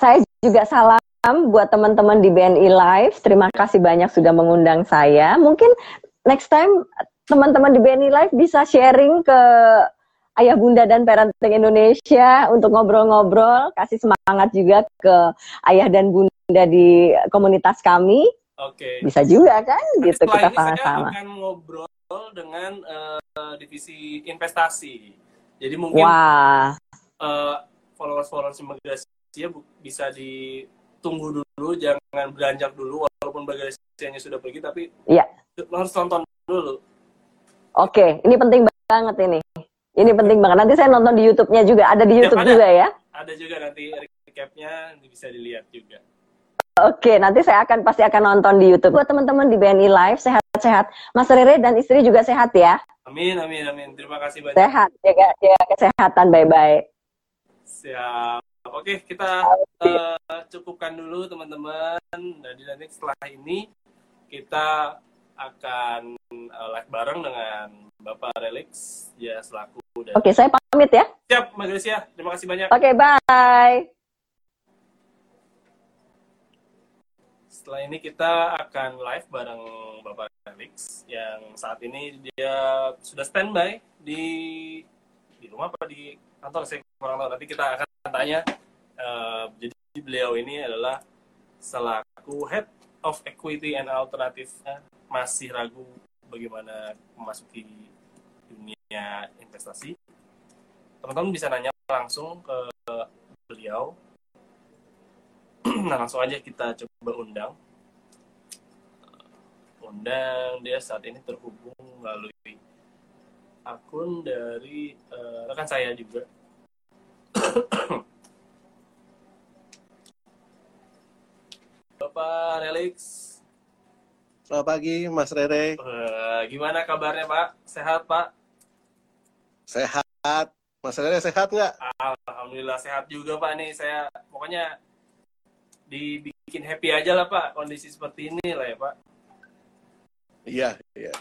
Saya juga salam buat teman-teman di BNI Live. Terima kasih banyak sudah mengundang saya. Mungkin next time teman-teman di BNI Live bisa sharing ke Ayah Bunda dan Parenting Indonesia untuk ngobrol-ngobrol, kasih semangat juga ke Ayah dan Bunda di komunitas kami. Oke. Bisa juga kan Nanti gitu kita saya sama-sama. akan ngobrol dengan eh, divisi investasi. Jadi mungkin Wah, eh, followers-followers Gracia bu- bisa ditunggu dulu, jangan beranjak dulu walaupun Mbak Gracia-nya sudah pergi tapi Iya. lo harus tonton dulu. Oke, ini penting banget ini. Ini penting banget. Nanti saya nonton di YouTube-nya juga. Ada di YouTube ada. juga ya. Ada juga nanti recap-nya bisa dilihat juga. Oke, nanti saya akan pasti akan nonton di YouTube. Buat teman-teman di BNI Live, sehat-sehat. Mas Rere dan istri juga sehat ya. Amin, amin, amin. Terima kasih banyak. Sehat, jaga, jaga kesehatan. Bye-bye. Siap. Oke, kita eh, cukupkan dulu teman-teman. Jadi nanti setelah ini kita akan eh, live bareng dengan Bapak Relix ya selaku dan Oke, saya pamit ya. siap Mbak Gracia. Terima kasih banyak. Oke, bye. Setelah ini kita akan live bareng Bapak Relix yang saat ini dia sudah standby di di rumah apa di kantor saya kurang tahu. Nanti kita akan tanya. Eh, jadi beliau ini adalah selaku Head of Equity and Alternative masih ragu bagaimana memasuki dunia investasi. Teman-teman bisa nanya langsung ke beliau. <clears throat> Nah langsung aja kita coba undang. Undang dia saat ini terhubung melalui akun dari eh, rekan saya juga. <clears throat> Bapak Relix Selamat pagi, Mas Rere. Eh, gimana kabarnya Pak sehat Pak Sehat. Mas Rere sehat nggak? Alhamdulillah sehat juga Pak nih saya pokoknya dibikin happy aja lah Pak kondisi seperti ini lah ya Pak Iya, iya.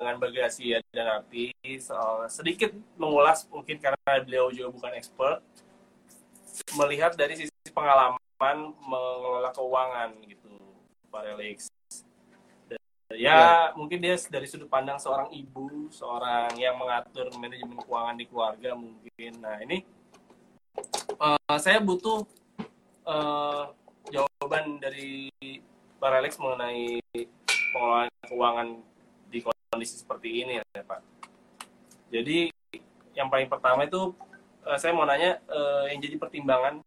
dengan bagasi dan Api soal sedikit mengulas mungkin karena beliau juga bukan expert melihat dari sisi pengalaman mengelola keuangan gitu Pak Relix. Ya, ya mungkin dia dari sudut pandang seorang ibu, seorang yang mengatur manajemen keuangan di keluarga mungkin. Nah ini uh, saya butuh uh, jawaban dari Pak Relix mengenai pengelolaan keuangan di kondisi seperti ini ya Pak. Jadi yang paling pertama itu uh, saya mau nanya uh, yang jadi pertimbangan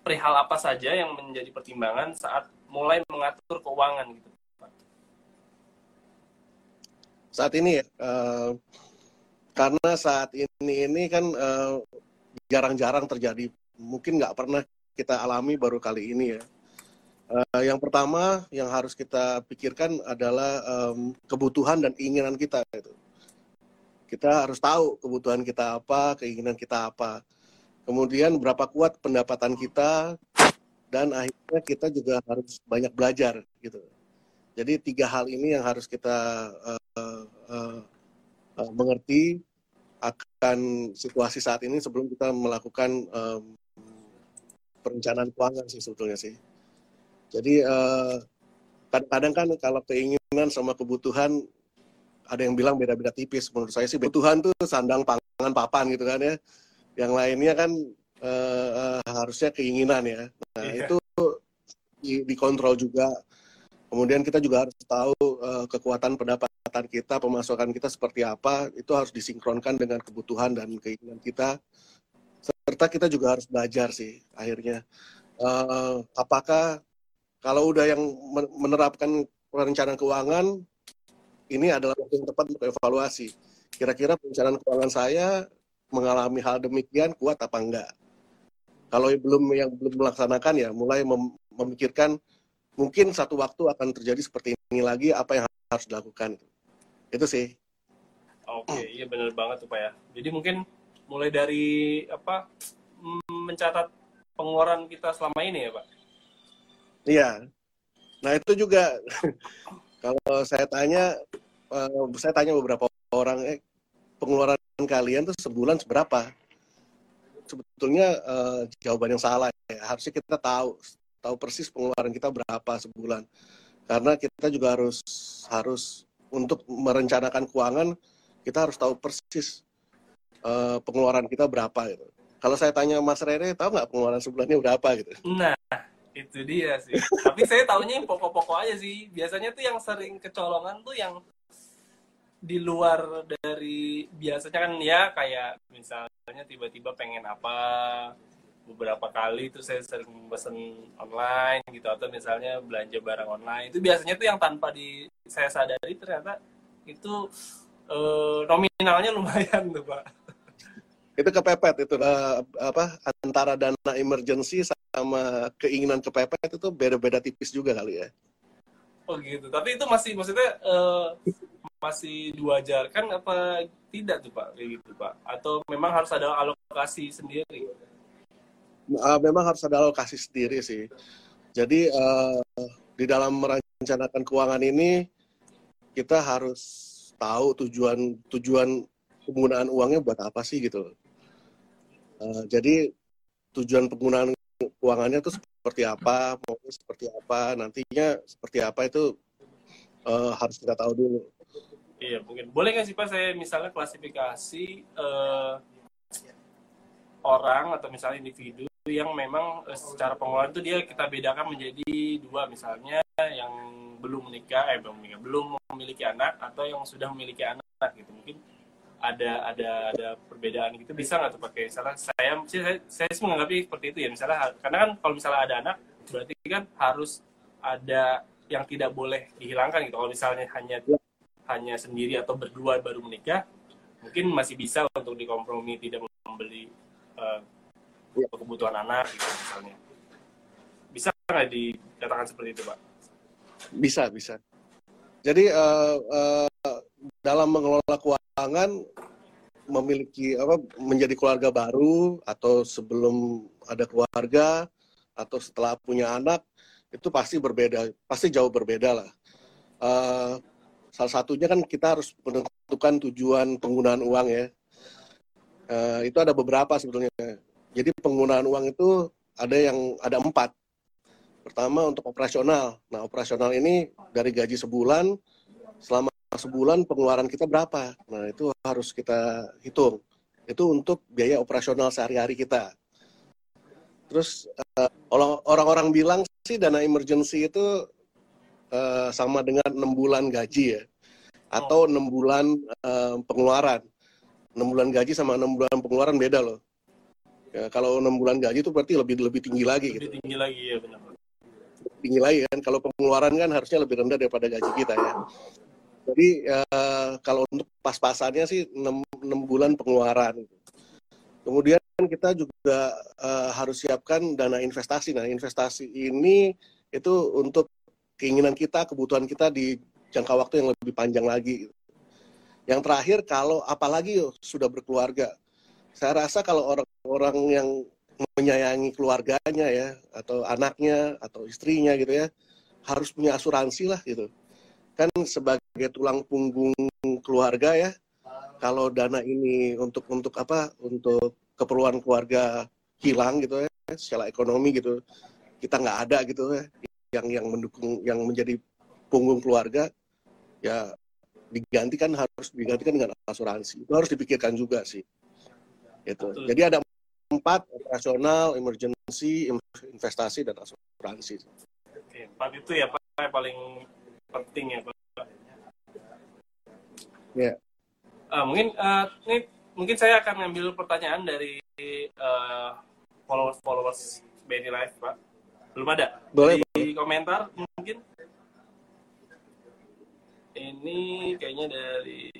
perihal apa saja yang menjadi pertimbangan saat mulai mengatur keuangan gitu Pak. Saat ini ya, uh, karena saat ini ini kan jarang-jarang uh, terjadi, mungkin nggak pernah kita alami baru kali ini ya Uh, yang pertama yang harus kita pikirkan adalah um, kebutuhan dan keinginan kita. Gitu. Kita harus tahu kebutuhan kita apa, keinginan kita apa. Kemudian berapa kuat pendapatan kita dan akhirnya kita juga harus banyak belajar gitu. Jadi tiga hal ini yang harus kita uh, uh, uh, mengerti akan situasi saat ini sebelum kita melakukan um, perencanaan keuangan sih sebetulnya sih. Jadi uh, kadang-kadang kan kalau keinginan sama kebutuhan ada yang bilang beda-beda tipis. Menurut saya sih kebutuhan tuh sandang pangan papan gitu kan ya. Yang lainnya kan uh, uh, harusnya keinginan ya. Nah yeah. itu di, dikontrol juga. Kemudian kita juga harus tahu uh, kekuatan pendapatan kita, pemasukan kita seperti apa. Itu harus disinkronkan dengan kebutuhan dan keinginan kita. Serta kita juga harus belajar sih akhirnya. Uh, apakah kalau udah yang menerapkan perencanaan keuangan, ini adalah waktu yang tepat untuk evaluasi. Kira-kira perencanaan keuangan saya mengalami hal demikian kuat apa enggak? Kalau belum yang belum melaksanakan ya mulai mem memikirkan mungkin satu waktu akan terjadi seperti ini lagi apa yang harus dilakukan. Itu sih. Oke, iya benar banget tuh Pak ya. Jadi mungkin mulai dari apa mencatat pengeluaran kita selama ini ya Pak Iya. Nah itu juga <laughs> kalau saya tanya, uh, saya tanya beberapa orang, eh, pengeluaran kalian tuh sebulan seberapa? Sebetulnya uh, jawaban yang salah. Ya. Harusnya kita tahu, tahu persis pengeluaran kita berapa sebulan. Karena kita juga harus harus untuk merencanakan keuangan, kita harus tahu persis uh, pengeluaran kita berapa gitu. Kalau saya tanya Mas Rere, tahu nggak pengeluaran sebulannya berapa gitu? Nah, itu dia sih tapi saya tahunya yang pokok-pokok aja sih biasanya tuh yang sering kecolongan tuh yang di luar dari biasanya kan ya kayak misalnya tiba-tiba pengen apa beberapa kali itu saya sering pesen online gitu atau misalnya belanja barang online itu biasanya tuh yang tanpa di saya sadari ternyata itu eh, nominalnya lumayan tuh pak itu kepepet itu uh, apa antara dana emergency sama keinginan kepepet itu beda-beda tipis juga kali ya. Oh gitu. Tapi itu masih maksudnya uh, masih diwajarkan apa tidak tuh Pak kayak gitu Pak? Atau memang harus ada alokasi sendiri? Uh, memang harus ada alokasi sendiri sih. Jadi uh, di dalam merencanakan keuangan ini kita harus tahu tujuan tujuan penggunaan uangnya buat apa sih gitu. Uh, jadi tujuan penggunaan keuangannya itu seperti apa, mau seperti apa, nantinya seperti apa itu uh, harus kita tahu dulu. Iya mungkin. Boleh nggak sih Pak saya misalnya klasifikasi uh, orang atau misalnya individu yang memang uh, secara pengelolaan itu dia kita bedakan menjadi dua. Misalnya yang belum menikah, eh belum menikah, belum memiliki anak atau yang sudah memiliki anak gitu. Mungkin ada ada ada perbedaan gitu. Bisa nggak tuh pakai misalnya saya saya saya sih menganggapnya seperti itu ya. Misalnya karena kan kalau misalnya ada anak berarti kan harus ada yang tidak boleh dihilangkan gitu. Kalau misalnya hanya hanya sendiri atau berdua baru menikah mungkin masih bisa untuk dikompromi tidak membeli uh, kebutuhan anak gitu misalnya. Bisa nggak dikatakan seperti itu pak? Bisa bisa. Jadi uh, uh, dalam mengelola keuangan memiliki apa menjadi keluarga baru atau sebelum ada keluarga atau setelah punya anak itu pasti berbeda pasti jauh berbeda lah. Uh, salah satunya kan kita harus menentukan tujuan penggunaan uang ya. Uh, itu ada beberapa sebetulnya. Jadi penggunaan uang itu ada yang ada empat. Pertama untuk operasional. Nah operasional ini dari gaji sebulan selama sebulan pengeluaran kita berapa. Nah itu harus kita hitung. Itu untuk biaya operasional sehari-hari kita. Terus uh, orang-orang bilang sih dana emergency itu uh, sama dengan enam bulan gaji ya, atau enam bulan uh, pengeluaran. Enam bulan gaji sama enam bulan pengeluaran beda loh. Ya, kalau enam bulan gaji itu berarti lebih lebih tinggi lagi. Lebih gitu. tinggi lagi ya benar. Tinggi lagi kan. Kalau pengeluaran kan harusnya lebih rendah daripada gaji kita ya. Jadi uh, kalau untuk pas-pasannya sih 6, 6 bulan pengeluaran. Kemudian kita juga uh, harus siapkan dana investasi. Nah, investasi ini itu untuk keinginan kita, kebutuhan kita di jangka waktu yang lebih panjang lagi. Yang terakhir, kalau apalagi sudah berkeluarga, saya rasa kalau orang-orang yang menyayangi keluarganya ya, atau anaknya, atau istrinya gitu ya, harus punya asuransi lah gitu. Kan sebagai tulang punggung keluarga ya, kalau dana ini untuk untuk apa? Untuk keperluan keluarga hilang gitu ya secara ekonomi gitu kita nggak ada gitu ya yang yang mendukung yang menjadi punggung keluarga ya digantikan harus digantikan dengan asuransi itu harus dipikirkan juga sih itu jadi ada empat operasional emergency investasi dan asuransi. Oke, empat itu ya pak yang paling penting ya pak. Ya. Uh, mungkin uh, ini mungkin saya akan ngambil pertanyaan dari uh, followers followers BNI Live pak. Belum ada? Boleh di komentar mungkin? Ini kayaknya dari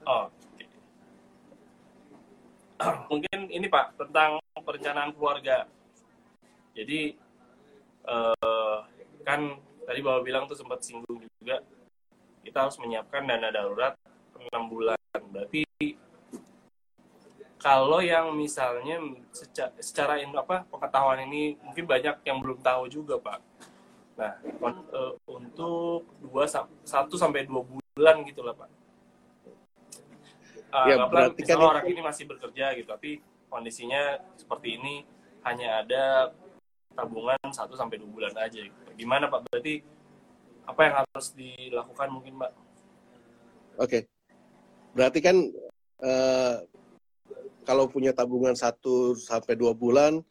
Oh, mungkin ini Pak tentang perencanaan keluarga. Jadi uh, kan tadi bapak bilang tuh sempat singgung juga kita harus menyiapkan dana darurat enam bulan. Berarti kalau yang misalnya secara, secara apa pengetahuan ini mungkin banyak yang belum tahu juga pak. Nah uh, untuk dua satu sampai dua bulan gitulah pak. Uh, ya, berarti kan orang ini masih bekerja gitu, tapi kondisinya seperti ini hanya ada tabungan 1 sampai 2 bulan aja gitu. Gimana Pak? Berarti apa yang harus dilakukan mungkin Pak? Oke. Okay. Berarti kan uh, kalau punya tabungan 1 sampai 2 bulan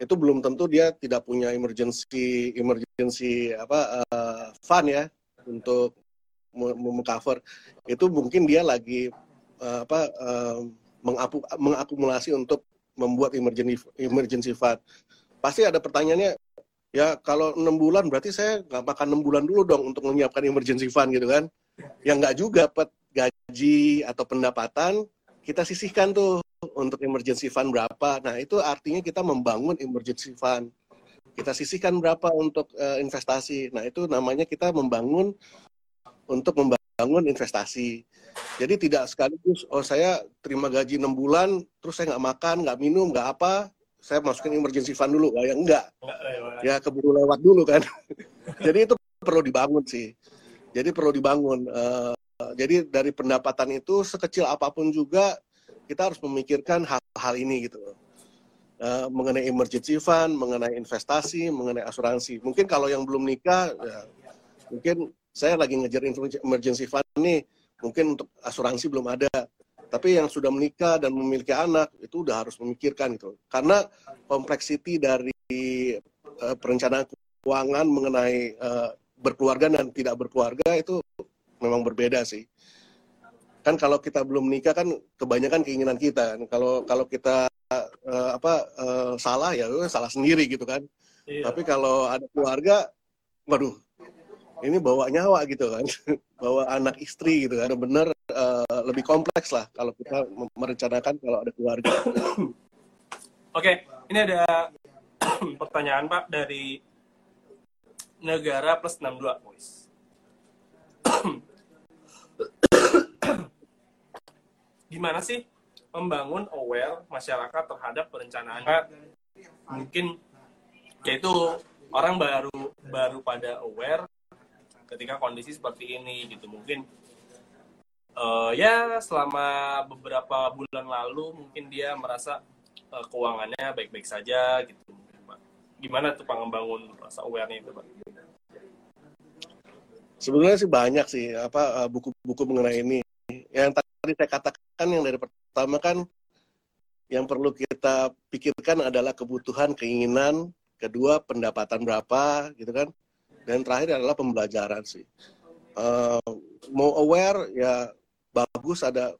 itu belum tentu dia tidak punya emergency emergency apa uh, fund ya untuk mengcover itu mungkin dia lagi uh, apa uh, mengapu, mengakumulasi untuk membuat emergency emergency fund. Pasti ada pertanyaannya ya kalau enam bulan berarti saya nggak makan enam bulan dulu dong untuk menyiapkan emergency fund gitu kan? Yang nggak juga pet gaji atau pendapatan kita sisihkan tuh untuk emergency fund berapa. Nah itu artinya kita membangun emergency fund. Kita sisihkan berapa untuk uh, investasi. Nah itu namanya kita membangun untuk membangun investasi. Jadi tidak sekaligus oh saya terima gaji enam bulan terus saya nggak makan nggak minum nggak apa saya masukin emergency fund dulu. Ya enggak. Ya keburu lewat dulu kan. <laughs> Jadi itu perlu dibangun sih. Jadi perlu dibangun uh, jadi dari pendapatan itu sekecil apa pun juga kita harus memikirkan hal-hal ini gitu uh, mengenai emergency fund mengenai investasi mengenai asuransi. Mungkin kalau yang belum nikah ya, mungkin saya lagi ngejar emergency fund nih mungkin untuk asuransi belum ada. Tapi yang sudah menikah dan memiliki anak itu udah harus memikirkan gitu. Karena kompleksiti dari uh, perencanaan keuangan mengenai uh, berkeluarga dan tidak berkeluarga itu memang berbeda sih. Kan kalau kita belum menikah kan kebanyakan keinginan kita kan. Kalau kalau kita uh, apa uh, salah ya salah sendiri gitu kan. Iya. Tapi kalau ada keluarga, waduh, ini bawa nyawa gitu kan, <laughs> bawa anak istri gitu kan, bener uh, lebih kompleks lah kalau kita merencanakan kalau ada keluarga. <coughs> Oke, ini ada <coughs> pertanyaan Pak dari negara plus 62, boys. Gimana sih membangun aware masyarakat terhadap perencanaan? Mungkin yaitu orang baru baru pada aware ketika kondisi seperti ini gitu. Mungkin uh, ya selama beberapa bulan lalu mungkin dia merasa uh, keuangannya baik-baik saja gitu. Gimana tuh pak rasa awarenya itu pak sebenarnya sih banyak sih apa buku-buku mengenai ini. Yang tadi saya katakan yang dari pertama kan yang perlu kita pikirkan adalah kebutuhan, keinginan, kedua pendapatan berapa, gitu kan, dan terakhir adalah pembelajaran sih. Uh, mau aware ya bagus ada,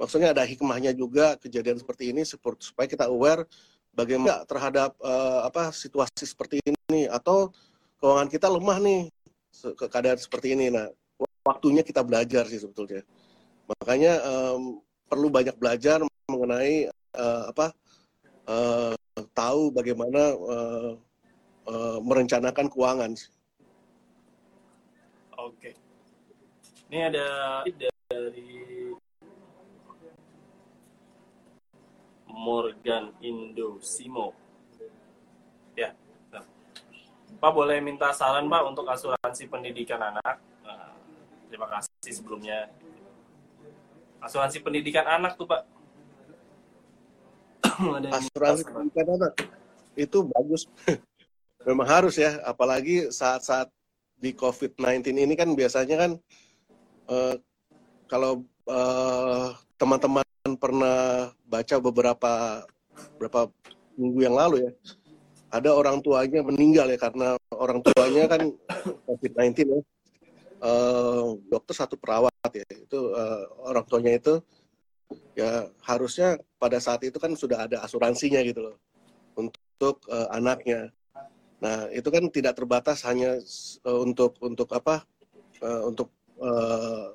maksudnya ada hikmahnya juga kejadian seperti ini supaya kita aware bagaimana terhadap uh, apa situasi seperti ini. Atau keuangan kita lemah nih ke keadaan seperti ini. Nah, waktunya kita belajar sih sebetulnya. Makanya um, perlu banyak belajar mengenai uh, apa uh, tahu bagaimana uh, uh, merencanakan keuangan. Oke. Ini ada dari Morgan Indo Simo. Pak boleh minta saran Pak untuk asuransi pendidikan anak. Nah, terima kasih sebelumnya. Asuransi pendidikan anak tuh Pak. <coughs> Asuransi pendidikan anak itu bagus. <laughs> Memang harus ya, apalagi saat-saat di COVID-19 ini kan biasanya kan uh, kalau uh, teman-teman pernah baca beberapa beberapa minggu yang lalu ya, ada orang tuanya meninggal ya karena orang tuanya kan COVID-19 ya. Uh, dokter satu perawat ya itu uh, orang tuanya itu ya harusnya pada saat itu kan sudah ada asuransinya gitu loh untuk uh, anaknya. Nah itu kan tidak terbatas hanya uh, untuk untuk apa uh, untuk uh,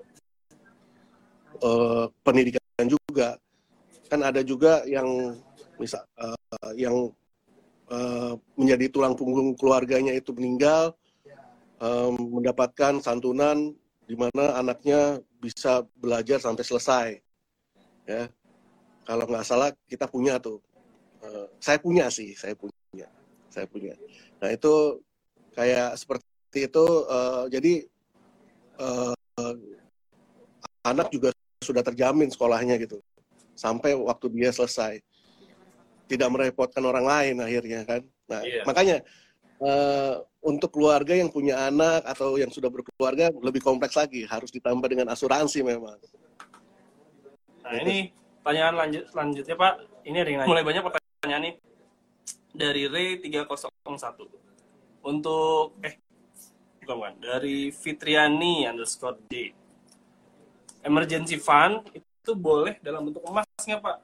uh, pendidikan juga kan ada juga yang misal uh, yang uh, menjadi tulang punggung keluarganya itu meninggal um, mendapatkan santunan di mana anaknya bisa belajar sampai selesai. Ya, kalau nggak salah kita punya tuh. Uh, saya punya sih, saya punya, saya punya. Nah itu kayak seperti itu. Uh, jadi uh, anak juga sudah terjamin sekolahnya gitu, sampai waktu dia selesai. Tidak merepotkan orang lain akhirnya kan. Nah yeah. makanya uh, untuk keluarga yang punya anak atau yang sudah berkeluarga lebih kompleks lagi, harus ditambah dengan asuransi memang. Nah ini pertanyaan lanjut selanjutnya Pak, ini ada yang nanya. mulai banyak pertanyaan nih dari Ray 301 untuk eh bukan bukan dari Fitriani underscore D emergency fund itu boleh dalam bentuk emas nggak Pak?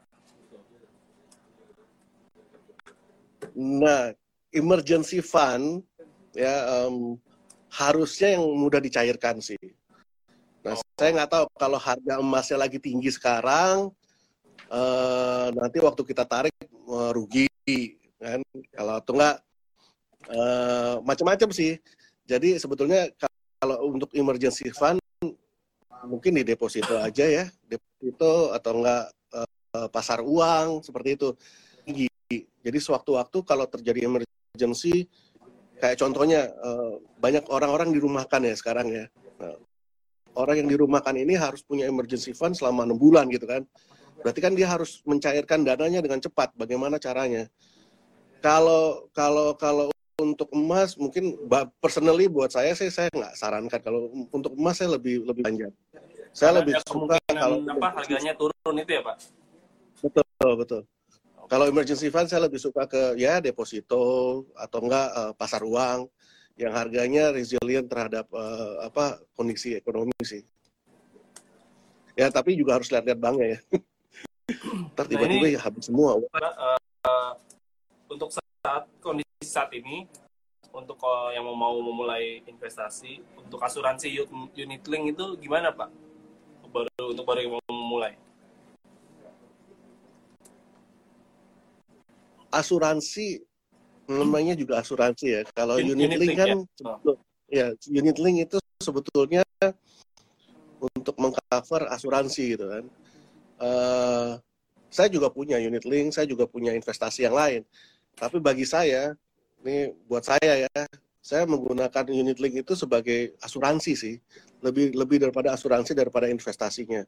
Nah, emergency fund ya um, harusnya yang mudah dicairkan sih. Nah, oh. saya nggak tahu kalau harga emasnya lagi tinggi sekarang, uh, nanti waktu kita tarik uh, rugi kan? Kalau atau enggak uh, macam-macam sih. Jadi sebetulnya kalau untuk emergency fund mungkin di deposito aja ya, deposito atau enggak pasar uang seperti itu. Jadi sewaktu-waktu kalau terjadi emergency kayak contohnya uh, banyak orang-orang dirumahkan ya sekarang ya. Nah, orang yang dirumahkan ini harus punya emergency fund selama enam bulan gitu kan. Berarti kan dia harus mencairkan dananya dengan cepat. Bagaimana caranya? Kalau kalau kalau untuk emas mungkin personally buat saya sih saya nggak sarankan kalau untuk emas saya lebih lebih panjang. Saya lebih suka kalau apa harganya turun itu ya pak? Betul betul. Kalau emergency fund saya lebih suka ke ya deposito atau enggak uh, pasar uang yang harganya resilient terhadap uh, apa kondisi ekonomi sih. Ya tapi juga harus lihat-lihat banknya ya. Ntar nah, tiba-tiba nah, ya habis semua. Uh, untuk saat kondisi saat ini, untuk uh, yang mau memulai investasi, untuk asuransi unit link itu gimana Pak? Baru untuk baru yang mau memulai. Asuransi namanya juga asuransi ya. Kalau unit, link kan ya. ya unit link itu sebetulnya untuk mengcover asuransi gitu kan. Uh, saya juga punya unit link, saya juga punya investasi yang lain. Tapi bagi saya, ini buat saya ya, saya menggunakan unit link itu sebagai asuransi sih, lebih lebih daripada asuransi daripada investasinya.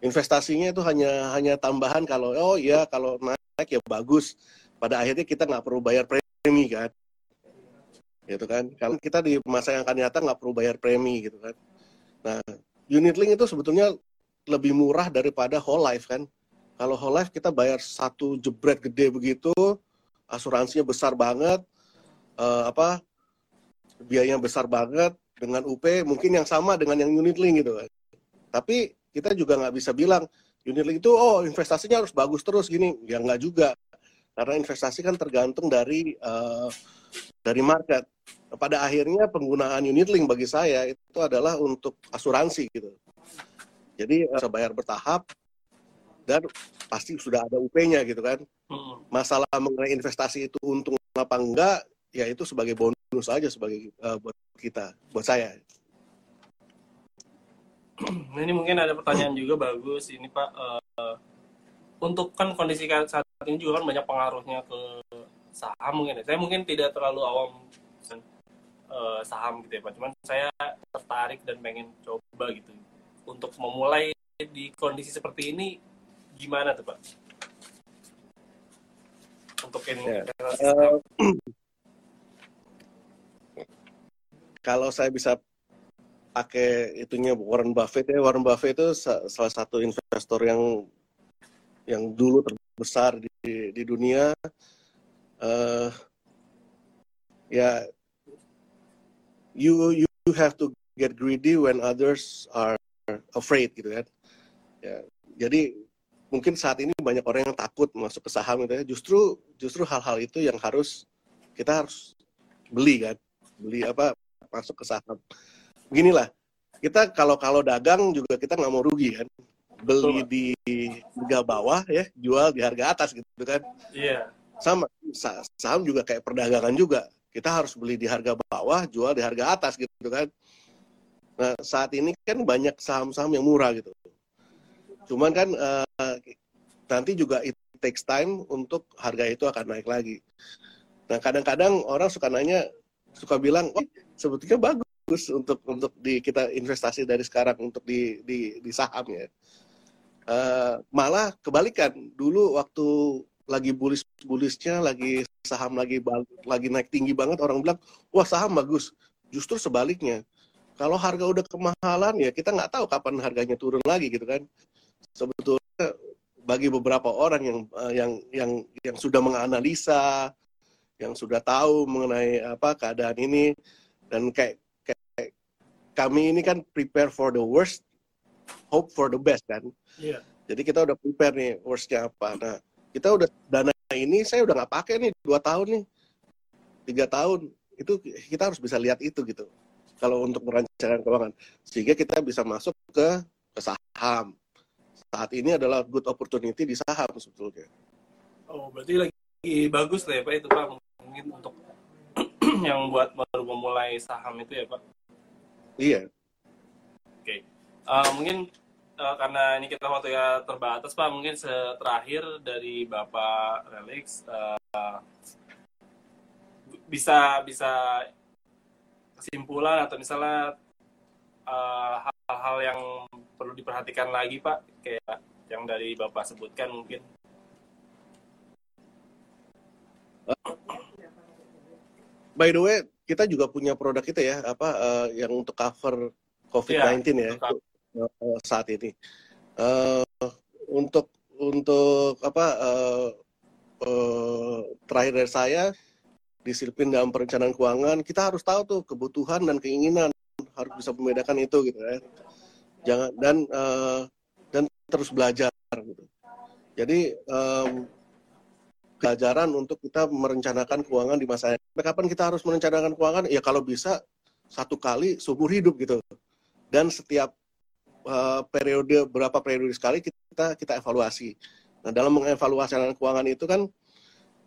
Investasinya itu hanya hanya tambahan kalau oh ya kalau naik ya bagus. Pada akhirnya kita nggak perlu bayar premi kan, gitu kan. Kalau kita di masa yang akan datang nggak perlu bayar premi gitu kan. Nah, unit link itu sebetulnya lebih murah daripada whole life kan. Kalau whole life kita bayar satu jebret gede begitu, asuransinya besar banget, uh, apa biayanya besar banget dengan UP mungkin yang sama dengan yang unit link gitu kan. Tapi kita juga nggak bisa bilang unit link itu oh investasinya harus bagus terus gini, ya nggak juga. Karena investasi kan tergantung dari uh, dari market. Pada akhirnya penggunaan unit link bagi saya itu adalah untuk asuransi gitu. Jadi uh, bayar bertahap dan pasti sudah ada UP-nya gitu kan. Hmm. Masalah mengenai investasi itu untung apa enggak, ya itu sebagai bonus aja sebagai uh, buat kita, buat saya. Nah, ini mungkin ada pertanyaan juga bagus ini Pak. Uh, untuk kan kondisi saat ini juga kan banyak pengaruhnya ke saham mungkin. Ya. Saya mungkin tidak terlalu awam uh, saham gitu ya Pak. Cuman saya tertarik dan pengen coba gitu. Untuk memulai di kondisi seperti ini gimana tuh pak untuk ini ya. uh, <clears throat> kalau saya bisa pakai itunya Warren Buffett ya Warren Buffett itu salah satu investor yang yang dulu terbesar di di dunia uh, ya you you have to get greedy when others are afraid gitu kan ya jadi mungkin saat ini banyak orang yang takut masuk ke saham gitu ya. Justru justru hal-hal itu yang harus kita harus beli kan. Beli apa masuk ke saham. Beginilah. Kita kalau kalau dagang juga kita nggak mau rugi kan. Beli di harga bawah ya, jual di harga atas gitu kan. Iya. Sama saham juga kayak perdagangan juga. Kita harus beli di harga bawah, jual di harga atas gitu kan. Nah, saat ini kan banyak saham-saham yang murah gitu. Cuman kan uh, nanti juga it takes time untuk harga itu akan naik lagi. Nah kadang-kadang orang suka nanya, suka bilang, oh sebetulnya bagus untuk untuk di kita investasi dari sekarang untuk di di, di saham ya. Uh, malah kebalikan, dulu waktu lagi bullish bullishnya, lagi saham lagi lagi naik tinggi banget, orang bilang, wah saham bagus. Justru sebaliknya, kalau harga udah kemahalan ya kita nggak tahu kapan harganya turun lagi gitu kan. Sebetulnya bagi beberapa orang yang uh, yang yang yang sudah menganalisa, yang sudah tahu mengenai apa keadaan ini dan kayak, kayak kami ini kan prepare for the worst, hope for the best kan. Yeah. Jadi kita udah prepare nih worstnya apa. Nah kita udah dana ini saya udah nggak pakai nih dua tahun nih, tiga tahun itu kita harus bisa lihat itu gitu. Kalau untuk merancangkan keuangan sehingga kita bisa masuk ke, ke saham saat ini adalah good opportunity di saham sebetulnya. Oh, berarti lagi bagus lah ya Pak itu Pak mungkin untuk <clears throat> yang buat baru memulai saham itu ya Pak. Iya. Uh, eh, mungkin uh, karena ini kita waktu ya terbatas Pak, mungkin terakhir dari Bapak Relix uh, bisa bisa kesimpulan atau misalnya hal-hal uh, yang perlu diperhatikan lagi Pak kayak yang dari Bapak sebutkan mungkin. By the way, kita juga punya produk kita ya, apa uh, yang untuk cover COVID-19 ya, ya uh, saat ini. Uh, untuk untuk apa uh, uh, terakhir dari saya disiplin dalam perencanaan keuangan, kita harus tahu tuh kebutuhan dan keinginan harus bisa membedakan itu gitu ya jangan dan uh, dan terus belajar gitu. Jadi um, pelajaran untuk kita merencanakan keuangan di masa yang kapan kita harus merencanakan keuangan ya kalau bisa satu kali seumur hidup gitu dan setiap uh, periode berapa periode sekali kita kita evaluasi nah dalam mengevaluasi keuangan itu kan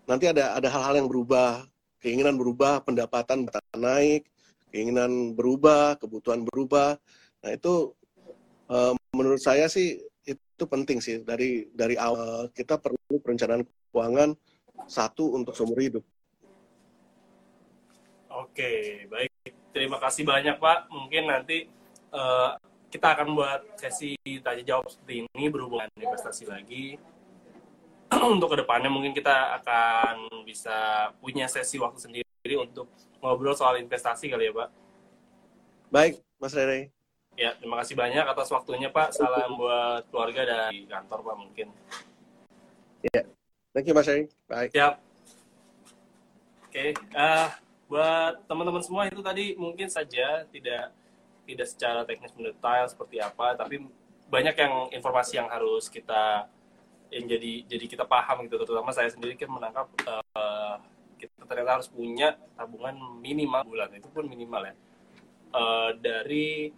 nanti ada ada hal-hal yang berubah keinginan berubah pendapatan naik keinginan berubah kebutuhan berubah nah itu menurut saya sih itu penting sih dari dari awal kita perlu perencanaan keuangan satu untuk seumur hidup. Oke, baik. Terima kasih banyak Pak. Mungkin nanti uh, kita akan buat sesi tanya jawab seperti ini berhubungan investasi lagi. <clears throat> untuk ke depannya mungkin kita akan bisa punya sesi waktu sendiri untuk ngobrol soal investasi kali ya Pak. Baik, Mas Rere. Ya, terima kasih banyak atas waktunya Pak. Salam buat keluarga dari kantor Pak mungkin. Ya, thank you Mas Rere. Baik. Siap. Oke, okay. uh, buat teman-teman semua itu tadi mungkin saja tidak tidak secara teknis mendetail seperti apa, tapi banyak yang informasi yang harus kita yang jadi jadi kita paham gitu. Terutama saya sendiri kan menangkap uh, kita ternyata harus punya tabungan minimal bulan. Itu pun minimal ya. Uh, dari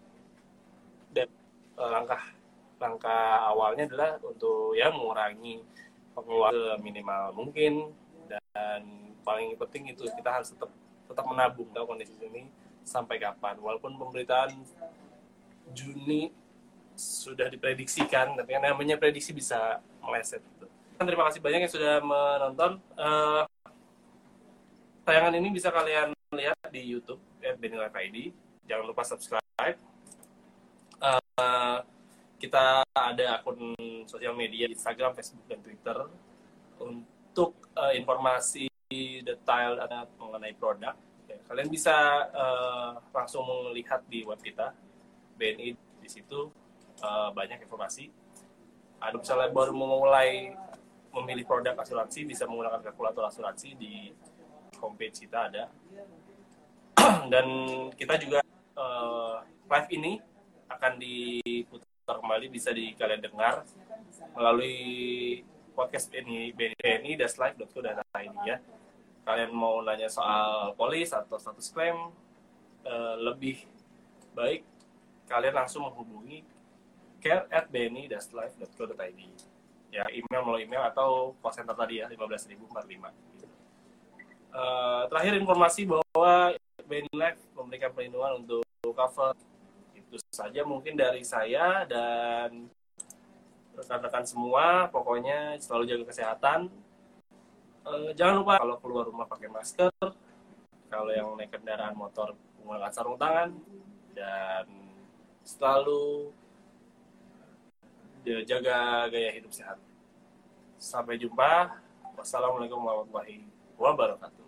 dan uh, langkah langkah awalnya adalah untuk ya mengurangi pengeluaran minimal mungkin. Dan paling penting itu kita harus tetap tetap menabung dalam kondisi ini sampai kapan. Walaupun pemberitaan Juni sudah diprediksikan tapi yang namanya prediksi bisa meleset gitu. terima kasih banyak yang sudah menonton. Uh, tayangan ini bisa kalian lihat di YouTube at ID jangan lupa subscribe. Uh, kita ada akun sosial media Instagram Facebook dan Twitter. Untuk uh, informasi detail mengenai produk kalian bisa uh, langsung melihat di web kita BNI di situ uh, banyak informasi. Ada misalnya baru memulai memilih produk asuransi bisa menggunakan kalkulator asuransi di homepage kita ada. <clears throat> Dan kita juga uh, live ini akan diputar kembali bisa di kalian dengar melalui podcast BNI BNI daslive.co.id ya kalian mau nanya soal polis atau status klaim uh, lebih baik kalian langsung menghubungi care at bni-life.co.id ya email melalui email atau call center tadi ya 15.045 uh, terakhir informasi bahwa BNI Life memberikan perlindungan untuk cover. Itu saja mungkin dari saya dan rekan-rekan semua. Pokoknya selalu jaga kesehatan uh, jangan lupa kalau keluar rumah pakai masker kalau yang naik kendaraan motor menggunakan sarung tangan dan selalu jaga gaya hidup sehat. Sampai jumpa. Wassalamualaikum warahmatullahi wabarakatuh.